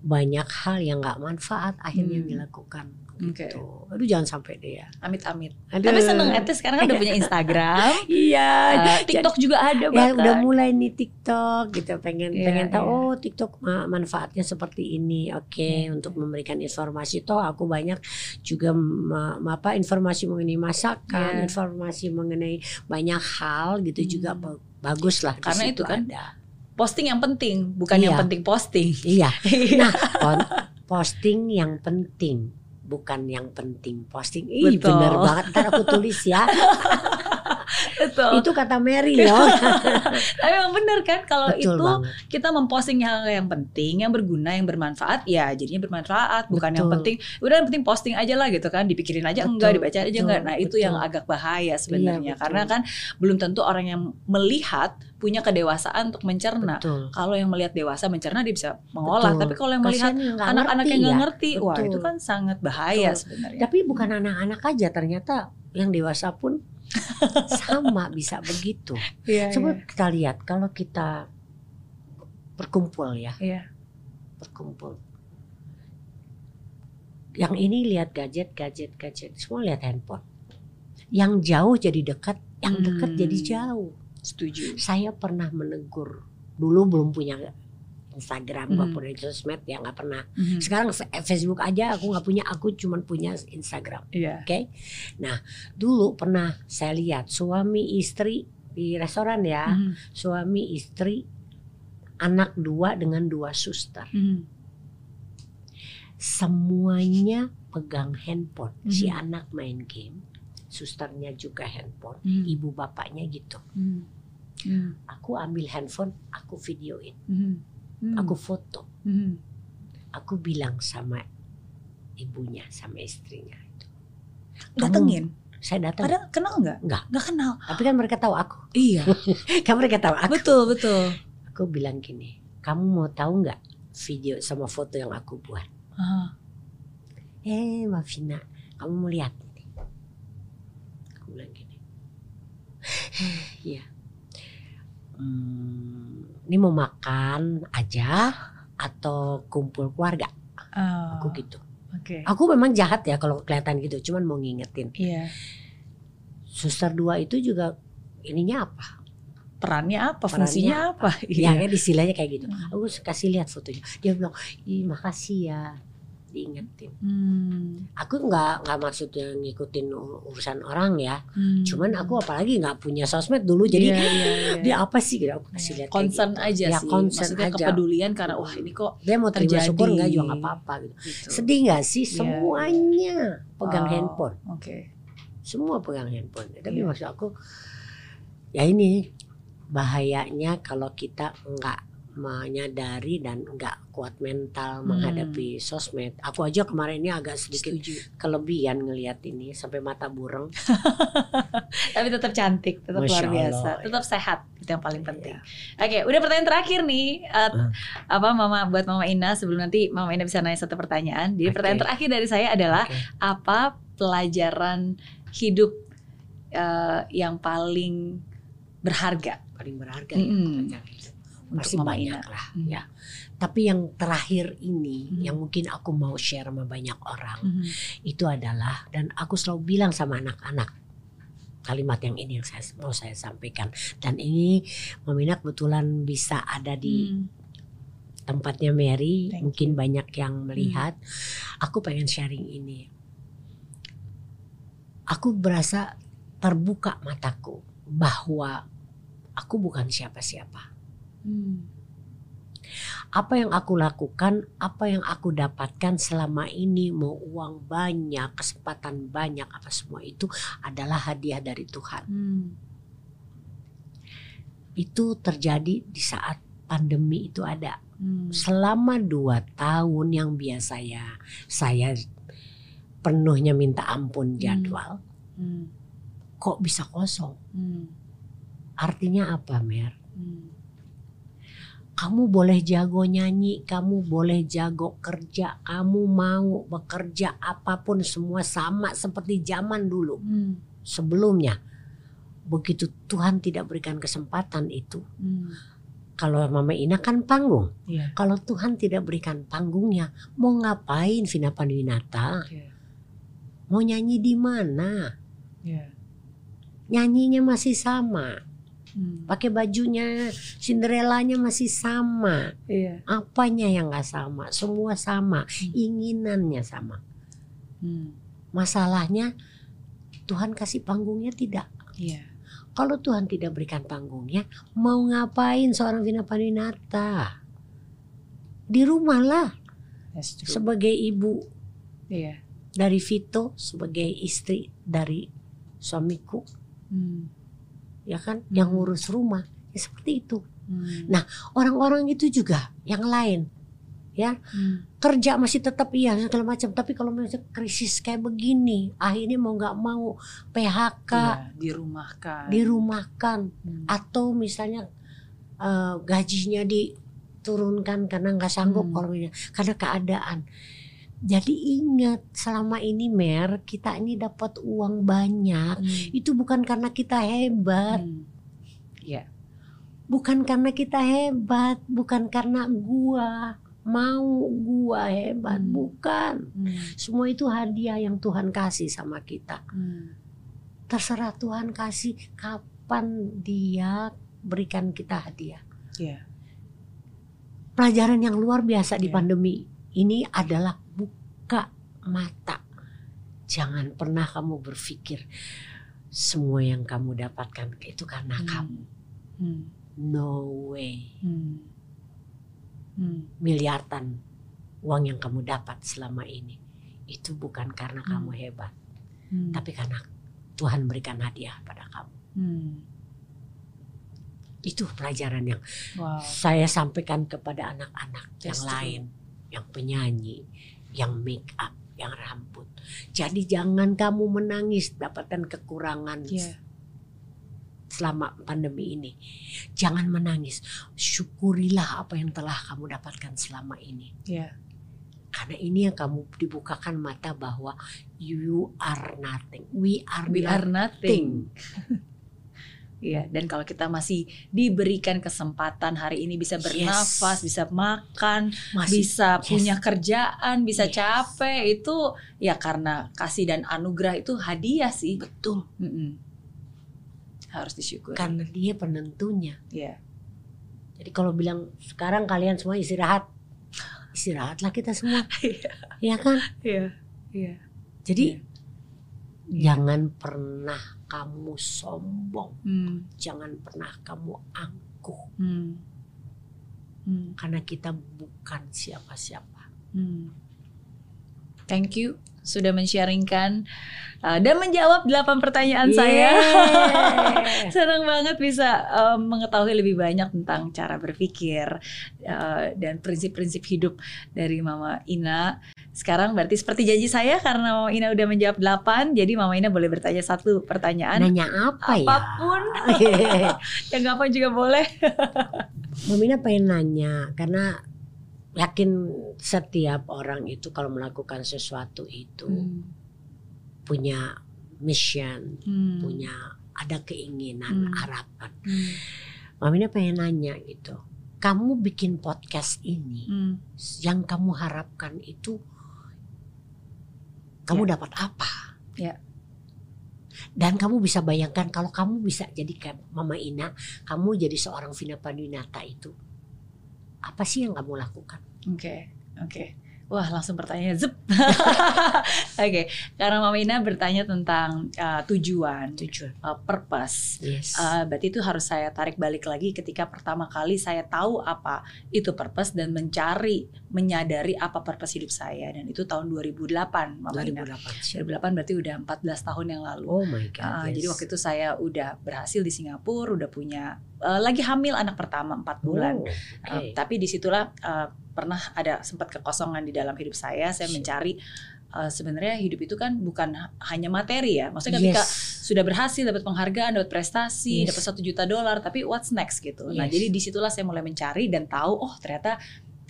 banyak hal yang nggak manfaat akhirnya Hmm. dilakukan. Oke. Gitu. Aduh jangan sampai deh ya. Amit-amit. Tapi seneng least sekarang kan udah punya Instagram, Iya. uh, TikTok juga ada ya bahkan. udah mulai nih TikTok gitu pengen Iya, pengen tahu iya. oh TikTok ma- manfaatnya seperti ini oke Iya. untuk memberikan informasi toh aku banyak juga ma- apa informasi mengenai masakan Iya. informasi mengenai banyak hal gitu Hmm. juga ba- bagus lah Karena itu kan ada. Posting yang penting, bukan Iya. yang penting posting. iya nah posting yang penting bukan yang penting posting. Ih, Betul. bener banget. Ntar aku tulis ya Betul. itu kata Mary loh Tapi emang bener kan kalau betul itu banget kita memposting hal yang penting, yang berguna, yang bermanfaat, ya jadinya bermanfaat. Bukan yang penting, udah yang penting posting aja lah gitu kan, dipikirin aja Betul, enggak, dibaca aja betul, enggak. Nah itu betul. yang agak bahaya sebenarnya, Iya, karena kan belum tentu orang yang melihat punya kedewasaan untuk mencerna. betul Kalau yang melihat dewasa mencerna dia bisa mengolah, Betul. tapi kalau yang melihat Kasihan yang nggak anak-anak ngerti ya. ngerti, wah itu kan sangat bahaya Betul. sebenarnya. Tapi bukan anak-anak aja ternyata yang dewasa pun sama bisa begitu. Iya, Coba kita lihat kalau kita berkumpul ya, iya. berkumpul. Yang ini lihat gadget, gadget, gadget, semua lihat handphone. Yang jauh jadi dekat, yang dekat Hmm. jadi jauh. Setuju. Saya pernah menegur, dulu belum punya Instagram, nggak Hmm. punya sosmed, ya nggak pernah. Mhm. Sekarang Facebook aja aku nggak punya, aku cuma punya Instagram. Iya. Oke. Nah, dulu pernah saya lihat suami istri di restoran ya, Mhm. suami istri anak dua dengan dua suster. Mhm. Semuanya pegang handphone. Si Mhm. anak main game, susternya juga handphone, Mhm. ibu bapaknya gitu. Mhm. Mhm. Aku ambil handphone, aku videoin, Mhm. Mhm. aku foto, Mhm. aku bilang sama ibunya, sama istrinya itu. datengin. Saya datang, Padahal kenal nggak? Nggak. Nggak kenal. tapi kan mereka tahu aku. Iya. Kan mereka tahu aku. betul betul. Aku bilang gini, kamu mau tahu nggak video sama foto yang aku buat? Ah. Eh, Mbak Vina, kamu mau lihat ini? Aku bilang gini, iya. Hmm, ini mau makan aja atau kumpul keluarga? Oh, Aku gitu. Oke. Aku memang jahat ya kalau kelihatan gitu, cuman mau ngingetin. Iya. Suster dua itu juga ininya apa? Perannya apa? Perannya Fungsinya apa? Ya, kan istilahnya kayak gitu. Hmm. Aku kasih lihat fotonya. Dia bilang, ih makasih ya, diingetin. Hmm. Aku nggak nggak maksudnya ngikutin ur- urusan orang ya. Hmm. Cuman aku apalagi nggak punya sosmed dulu, jadi Iya, iya, iya. dia apa sih gitu? Aku kasih lihat. kayak concern gitu. aja ya, sih. concern Maksudnya aja. kepedulian karena wah ini kok Dia mau terima terjadi. syukur nggak juga nggak apa-apa gitu. gitu. Sedih nggak sih? Iya, Semuanya pegang Oh, handphone. Oke. Semua pegang handphone. Tapi Iya. maksud aku, ya ini bahayanya kalau kita nggak menyadari dan nggak kuat mental Hmm. menghadapi sosmed. Aku aja kemarin ini agak sedikit Setuju. kelebihan ngelihat ini sampai mata bureng. Tapi tetap cantik, tetap Masya luar biasa, Allah, ya. tetap sehat. Itu yang paling penting. Iya. Oke, udah pertanyaan terakhir nih. Eh, Hmm. Apa Mama buat Mama Ina sebelum nanti Mama Ina bisa nanya satu pertanyaan. Jadi Oke. pertanyaan terakhir dari saya adalah Oke. apa pelajaran hidup eh, yang paling berharga paling berharga Mm-mm. ya. untuk Pasti Mama banyak lah Hmm. ya. Tapi yang terakhir ini Hmm. yang mungkin aku mau share sama banyak orang Mhm. itu adalah dan aku selalu bilang sama anak-anak kalimat yang ini yang saya mau saya sampaikan dan ini Mamina kebetulan bisa ada di Hmm. tempatnya Mary Thank mungkin banyak yang melihat aku pengen sharing ini aku berasa terbuka mataku bahwa aku bukan siapa-siapa. Hmm. Apa yang aku lakukan, apa yang aku dapatkan selama ini, mau uang banyak, kesempatan banyak, apa semua itu adalah hadiah dari Tuhan. Hmm. Itu terjadi di saat pandemi itu ada. Hmm. Selama dua tahun yang biasa ya, saya penuhnya minta ampun jadwal. Hmm. Kok bisa kosong? Hmm. Artinya apa, Mer? Hmm. Kamu boleh jago nyanyi, kamu boleh jago kerja, kamu mau bekerja apa pun semua sama seperti zaman dulu Hmm. sebelumnya. Begitu Tuhan tidak berikan kesempatan itu. Hmm. Kalau Mama Ina kan panggung. Iya. Kalau Tuhan tidak berikan panggungnya, mau ngapain Vina Panduwinata? Iya. Mau nyanyi di mana? Iya. Nyanyinya masih sama, Hmm. pakai bajunya Cinderellanya masih sama. Iya. Apanya yang nggak sama? Semua sama, inginannya sama. Hmm. Masalahnya Tuhan kasih panggungnya tidak. Iya. Kalau Tuhan tidak berikan panggungnya, mau ngapain seorang Vina Panduwinata? Di rumah lah sebagai ibu Iya. dari Vito, sebagai istri dari suamiku, Hmm. Ya kan, Hmm. yang ngurus rumah. Ya seperti itu. Hmm. Nah, Orang-orang itu juga yang lain Hmm. kerja masih tetap iya segala macam tapi kalau misalnya krisis kayak begini akhirnya mau nggak mau PHK Iya, dirumahkan. dirumahkan Hmm. atau misalnya eh, gajinya diturunkan karena nggak sanggup Hmm. kalau karena keadaan jadi ingat selama ini Mer kita ini dapat uang banyak Hmm. itu bukan karena kita hebat Hmm. Iya. bukan karena kita hebat bukan karena gua mau gua hebat Hmm. bukan Hmm. semua itu hadiah yang Tuhan kasih sama kita Hmm. terserah Tuhan kasih kapan dia berikan kita hadiah Iya. pelajaran yang luar biasa di Iya. pandemi ini adalah buka mata. Jangan pernah kamu berpikir semua yang kamu dapatkan itu karena Hmm. kamu. Hmm. No way. Hmm. Hmm. Miliaran uang yang kamu dapat selama ini itu bukan karena Hmm. kamu hebat, Hmm. tapi karena Tuhan berikan hadiah pada kamu. Hmm. Itu pelajaran yang Wow. saya sampaikan kepada anak-anak yang lain, yang penyanyi, yang make up, yang rambut. Jadi jangan kamu menangis dapatkan kekurangan Iya. selama pandemi ini. Jangan menangis, syukurilah apa yang telah kamu dapatkan selama ini. Iya. Karena ini yang kamu dibukakan mata bahwa you are nothing, we are We are nothing. Iya, dan kalau kita masih diberikan kesempatan hari ini bisa bernafas, bisa makan, Masih bisa yes. punya kerjaan, bisa Yes. capek itu ya karena kasih dan anugerah itu hadiah sih. betul Mm-mm. Harus disyukuri. karena dia penentunya. Iya. Jadi kalau bilang sekarang kalian semua istirahat, istirahatlah kita semua, Iya. ya kan? Iya. Iya. Jadi Iya. jangan pernah kamu sombong, Hmm. jangan pernah kamu angkuh, Hmm. Hmm. karena kita bukan siapa-siapa. Hmm. Thank you sudah men-sharingkan uh, dan menjawab 8 pertanyaan saya. Yeay. Senang banget bisa uh, mengetahui lebih banyak tentang cara berpikir uh, dan prinsip-prinsip hidup dari Mama Ina. Sekarang berarti seperti janji saya karena Mama Ina udah menjawab 8, jadi Mama Ina boleh bertanya satu pertanyaan. Nanya apa ya? Apa pun. Yang apa juga boleh. Mamina pengen nanya karena yakin setiap orang itu kalau melakukan sesuatu itu punya mission, Hmm. punya ada keinginan, Hmm. harapan. Hmm. Mamina pengen nanya gitu. Kamu bikin podcast ini, Hmm. yang kamu harapkan itu kamu dapat apa? Ya. Dan kamu bisa bayangkan kalau kamu bisa jadi kayak Mama Ina, kamu jadi seorang Vina Panduwinata itu, apa sih yang kamu lakukan? Oke, oke. Wah langsung pertanyaannya zep. Oke, karena Mama Ina bertanya tentang uh, tujuan, Tujuan. uh, purpose. Yes. Uh, berarti itu harus saya tarik balik lagi ketika pertama kali saya tahu apa itu purpose dan mencari, menyadari apa purpose hidup saya dan itu tahun 2008 Mama Ina. 2008. 2008 berarti udah 14 tahun yang lalu. Oh my god. Uh, yes. Jadi waktu itu saya udah berhasil di Singapura, udah punya uh, lagi hamil anak pertama 4 bulan. Oh, Uh, oke. tapi di situlah uh, pernah ada sempat kekosongan di dalam hidup saya. Saya mencari uh, sebenarnya hidup itu kan bukan ha- hanya materi ya. Maksudnya ketika Yes. sudah berhasil dapat penghargaan, dapat prestasi, Yes. dapat satu juta dolar, tapi what's next gitu. Nah Yes. jadi di situlah saya mulai mencari dan tahu oh ternyata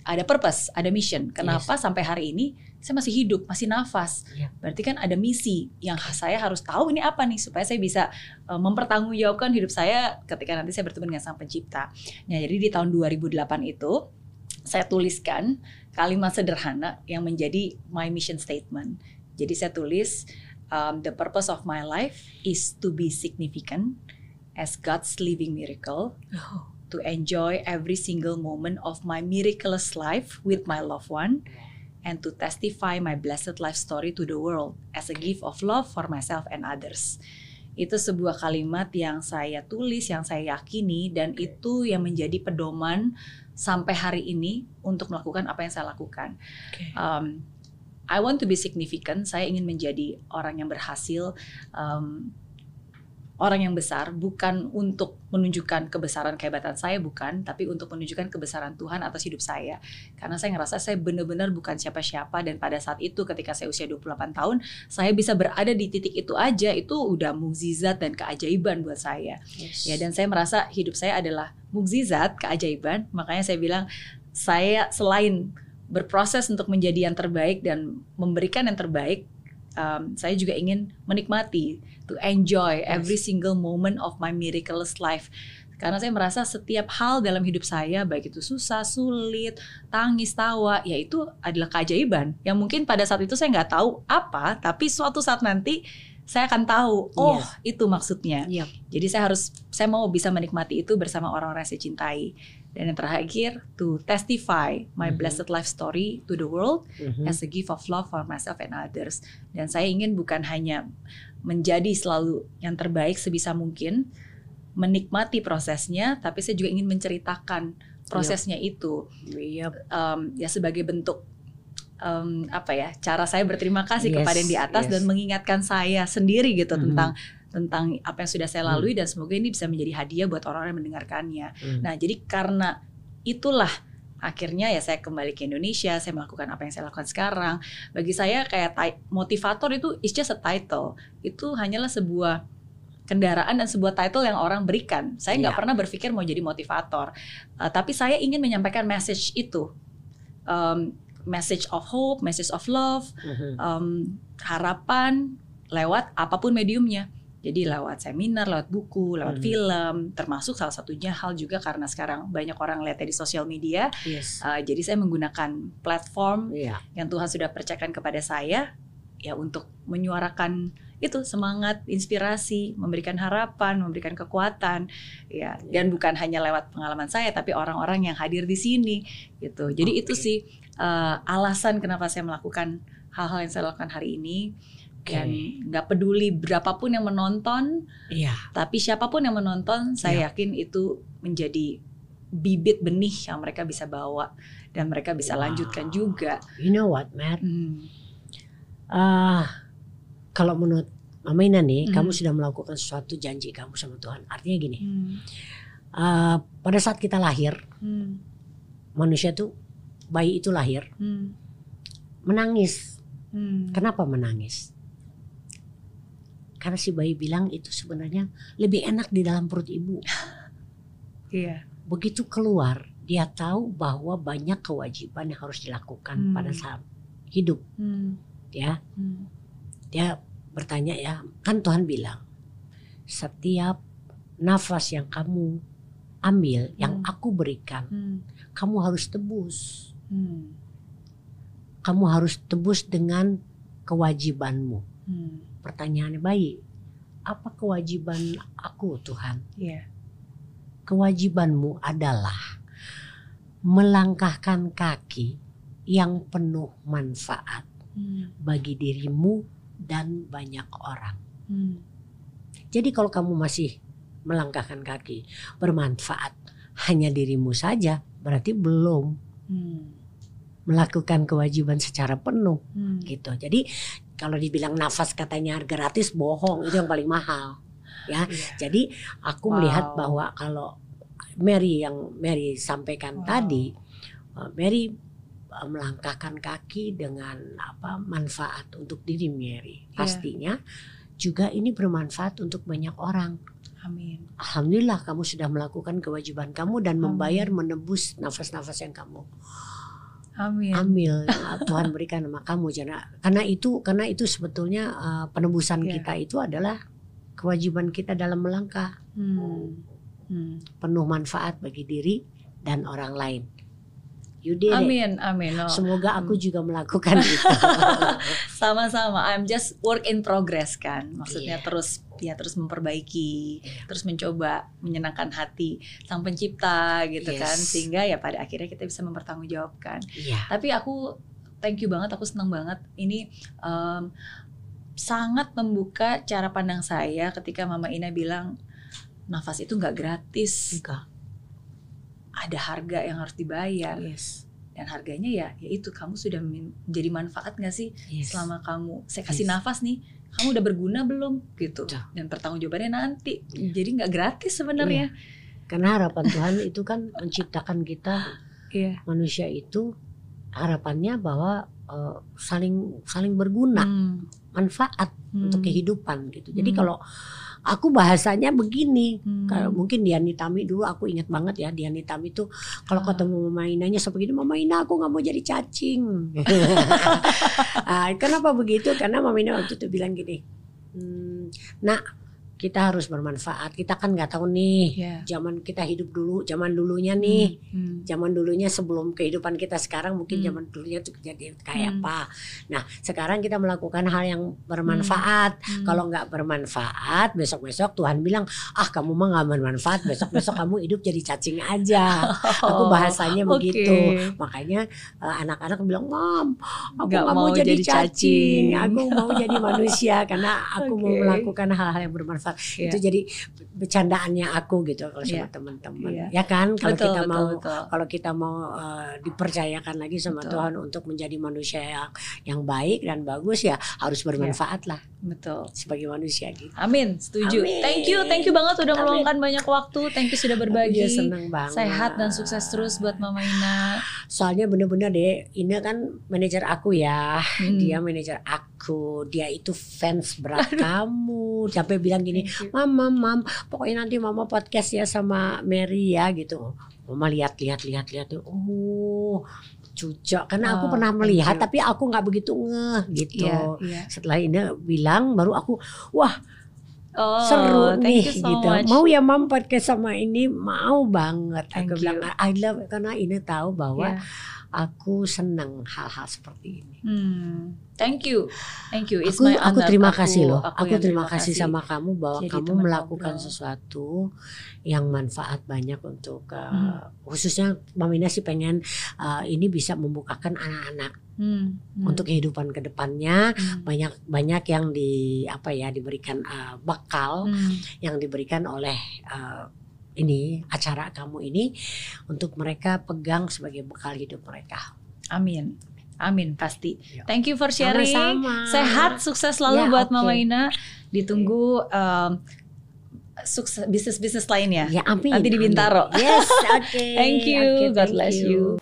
ada purpose, ada mission. Kenapa sampai hari ini saya masih hidup, masih nafas. Iya. Berarti kan ada misi yang saya harus tahu ini apa nih supaya saya bisa uh, mempertanggungjawabkan hidup saya ketika nanti saya bertemu dengan Sang Pencipta. Nah, jadi di tahun 2008 itu saya tuliskan kalimat sederhana yang menjadi my mission statement. Jadi saya tulis um, the purpose of my life is to be significant as God's living miracle Oh. to enjoy every single moment of my miraculous life with my loved one and to testify my blessed life story to the world as a gift of love for myself and others. Itu sebuah kalimat yang saya tulis, yang saya yakini dan itu yang menjadi pedoman sampai hari ini untuk melakukan apa yang saya lakukan. Oke. Um, I want to be significant. Saya ingin menjadi orang yang berhasil, um, orang yang besar, bukan untuk menunjukkan kebesaran kehebatan saya, bukan, tapi untuk menunjukkan kebesaran Tuhan atas hidup saya. Karena saya ngerasa saya benar-benar bukan siapa-siapa dan pada saat itu ketika saya usia 28 tahun, saya bisa berada di titik itu aja itu udah mukjizat dan keajaiban buat saya. Yes. Ya dan saya merasa hidup saya adalah mukjizat, keajaiban. Makanya saya bilang saya selain berproses untuk menjadi yang terbaik dan memberikan yang terbaik, um, saya juga ingin menikmati, to enjoy every single moment of my miraculous life. Karena saya merasa setiap hal dalam hidup saya, baik itu susah, sulit, tangis, tawa, ya itu adalah keajaiban. Yang mungkin pada saat itu saya nggak tahu apa, tapi suatu saat nanti saya akan tahu, oh itu maksudnya. Iya. Jadi saya harus, saya mau bisa menikmati itu bersama orang-orang yang saya cintai. Dan yang terakhir, to testify my Mhm. blessed life story to the world Mhm. as a gift of love for myself and others. Dan saya ingin bukan hanya menjadi selalu yang terbaik sebisa mungkin, menikmati prosesnya, tapi saya juga ingin menceritakan prosesnya itu Iya. um, ya sebagai bentuk um, apa ya cara saya berterima kasih Yes, kepada yang di atas yes. dan mengingatkan saya sendiri gitu Mhm. tentang tentang apa yang sudah saya Hmm. lalui dan semoga ini bisa menjadi hadiah buat orang-orang yang mendengarkannya. Hmm. Nah, jadi karena itulah akhirnya ya saya kembali ke Indonesia, saya melakukan apa yang saya lakukan sekarang. Bagi saya kayak ti- motivator itu is just a title. Itu hanyalah sebuah kendaraan dan sebuah title yang orang berikan. Saya nggak Iya. pernah berpikir mau jadi motivator, Uh, tapi saya ingin menyampaikan message itu, Um, message of hope, message of love, um, harapan lewat apa pun mediumnya. Jadi lewat seminar, lewat buku, lewat Hmm. film, termasuk salah satunya hal juga karena sekarang banyak orang lihatnya di sosial media. Yes. Uh, jadi saya menggunakan platform Iya. yang Tuhan sudah percayakan kepada saya ya untuk menyuarakan itu semangat, inspirasi, memberikan harapan, memberikan kekuatan, ya. Dan bukan hanya lewat pengalaman saya, tapi orang-orang yang hadir di sini, gitu. Jadi itu Oke. sih uh, alasan kenapa saya melakukan hal-hal yang saya lakukan hari ini. Oke. Dan nggak peduli berapapun yang menonton, Iya. tapi siapa pun yang menonton, saya yakin itu menjadi bibit benih yang mereka bisa bawa dan mereka bisa Wow. lanjutkan juga. You know what, Matt? Hmm. Ah, kalau menurut Mama Ina nih, Mhm. kamu sudah melakukan sesuatu janji kamu sama Tuhan. Artinya gini, Hmm. ah, pada saat kita lahir, Hmm. manusia tuh bayi itu lahir Hmm. menangis. Hmm. Kenapa menangis? Karena si bayi bilang itu sebenarnya lebih enak di dalam perut ibu. Iya. Begitu keluar, dia tahu bahwa banyak kewajiban yang harus dilakukan Hmm. pada saat hidup. Hmm. Ya, Hmm. dia bertanya ya, kan Tuhan bilang setiap nafas yang kamu ambil, yang Hmm. aku berikan, Hmm. kamu harus tebus. Hmm. Kamu harus tebus dengan kewajibanmu. Hmm. Pertanyaannya baik, apa kewajiban aku Tuhan? Iya. Kewajibanmu adalah melangkahkan kaki yang penuh manfaat Hmm. bagi dirimu dan banyak orang. Hmm. Jadi kalau kamu masih melangkahkan kaki bermanfaat hanya dirimu saja, berarti belum Hmm. melakukan kewajiban secara penuh Hmm. gitu. Jadi kalau dibilang nafas katanya gratis bohong itu yang paling mahal. Ya. Iya. Jadi aku Wow. melihat bahwa kalau Mary yang Mary sampaikan Wow. tadi, uh, Mary uh, melangkahkan kaki dengan apa manfaat untuk diri Mary. Iya. Pastinya juga ini bermanfaat untuk banyak orang. Amin. Alhamdulillah kamu sudah melakukan kewajiban kamu dan Amin. membayar menebus nafas-nafas yang kamu Amin. ambil yang Tuhan berikan sama kamu karena karena itu karena itu sebetulnya uh, penebusan Iya. kita itu adalah kewajiban kita dalam melangkah Hmm. Hmm. penuh manfaat bagi diri dan orang lain. Amin, amin. Oh, Semoga aku Hmm. juga melakukan itu. Sama-sama. I'm just work in progress kan. Maksudnya Iya. terus ya terus memperbaiki, terus mencoba menyenangkan hati sang pencipta gitu Yes. kan. Sehingga ya pada akhirnya kita bisa mempertanggungjawabkan. Iya. Tapi aku thank you banget, aku senang banget. Ini em, sangat membuka cara pandang saya ketika Mama Ina bilang nafas itu nggak gratis, Enggak. ada harga yang harus dibayar Yes. dan harganya ya yaitu kamu sudah men- menjadi manfaat nggak sih Yes. selama kamu saya kasih Yes. nafas nih kamu udah berguna belum gitu Betul. dan pertanggungjawabannya nanti Iya. jadi nggak gratis sebenarnya Karena harapan Tuhan itu kan menciptakan kita iya manusia itu harapannya bahwa eh, saling saling berguna, Hmm. manfaat untuk Hmm. kehidupan gitu. Jadi Hmm. kalau aku bahasanya begini, Hmm. Kalau mungkin Diani Tami dulu aku ingat banget ya Diani Tami itu kalau Ah. ketemu Mama Inanya seperti ini Mama Ina aku nggak mau jadi cacing. Kenapa begitu? Karena Mama Ina waktu itu bilang gini, "Hmm, nak kita harus bermanfaat. Kita kan nggak tahu nih Iya. zaman kita hidup dulu, zaman dulunya nih, Hmm. zaman dulunya sebelum kehidupan kita sekarang mungkin Hmm. zaman dulunya tuh jadi kayak Hmm. apa. Nah sekarang kita melakukan hal yang bermanfaat. Hmm. Kalau nggak bermanfaat, besok-besok Tuhan bilang, ah kamu mah nggak bermanfaat, besok-besok kamu hidup jadi cacing aja. Aku Oh, bahasanya oke. begitu. Makanya eh, anak-anak bilang, mam, aku Nggak mau, mau jadi cacing, cacing." aku mau jadi manusia karena aku mau Oke. melakukan hal-hal yang bermanfaat. Iya. Itu jadi bercandaannya aku gitu kalau sama Iya. teman-teman. Iya. Ya kan, kalau Betul, kita betul, mau betul. kalau kita mau eh, dipercayakan lagi sama Betul. Tuhan untuk menjadi manusia yang yang baik dan bagus ya harus Iya. bermanfaat lah betul sebagai manusia gitu. Amin, setuju. Amin. Thank you, thank you banget udah meluangkan banyak waktu. Thank you sudah berbagi. juga senang banget. Sehat dan sukses terus buat Mama Ina. Soalnya bener-bener deh, ini kan manajer aku ya. Hmm. Dia manajer aku. Dia itu fans berat kamu. Sampai bilang gini, you. Mam, mam, mam, pokoknya nanti mama podcast ya sama Mary ya gitu. Mama lihat, lihat, lihat, lihat. Oh, cucok. Karena aku Oh, pernah thank melihat, tapi aku nggak begitu ngeh gitu. Iya, iya. Setelah ini bilang, baru aku, wah Oh, seru thank nih you so gitu. much. Mau ya mam podcast sama ini, mau banget. Thank aku you. bilang, I love karena ini tahu bahwa Iya. Aku senang hal-hal seperti ini. Hmm. Thank you, thank you. It's aku my aku terima Aku- kasih loh. Aku, yang terima kasih sama kamu bahwa Jadi kamu melakukan ngobrol. sesuatu yang manfaat banyak untuk uh, Hmm. khususnya Mamina sih pengen uh, ini bisa membukakan anak-anak Hmm, hmm, untuk kehidupan ke depannya hmm, banyak banyak yang di apa ya diberikan uh, bekal hmm. yang diberikan oleh uh, ini acara kamu ini untuk mereka pegang sebagai bekal hidup mereka. Amin, amin pasti. Ya. Thank you for sharing. Sama-sama. Sehat, sukses selalu Ya, buat oke. Mama Ina. Ditunggu um, sukses bisnis-bisnis lainnya. Ya amin. Nanti di amin. Bintaro. Yes, oke. Thank you. Oke, God thank bless you.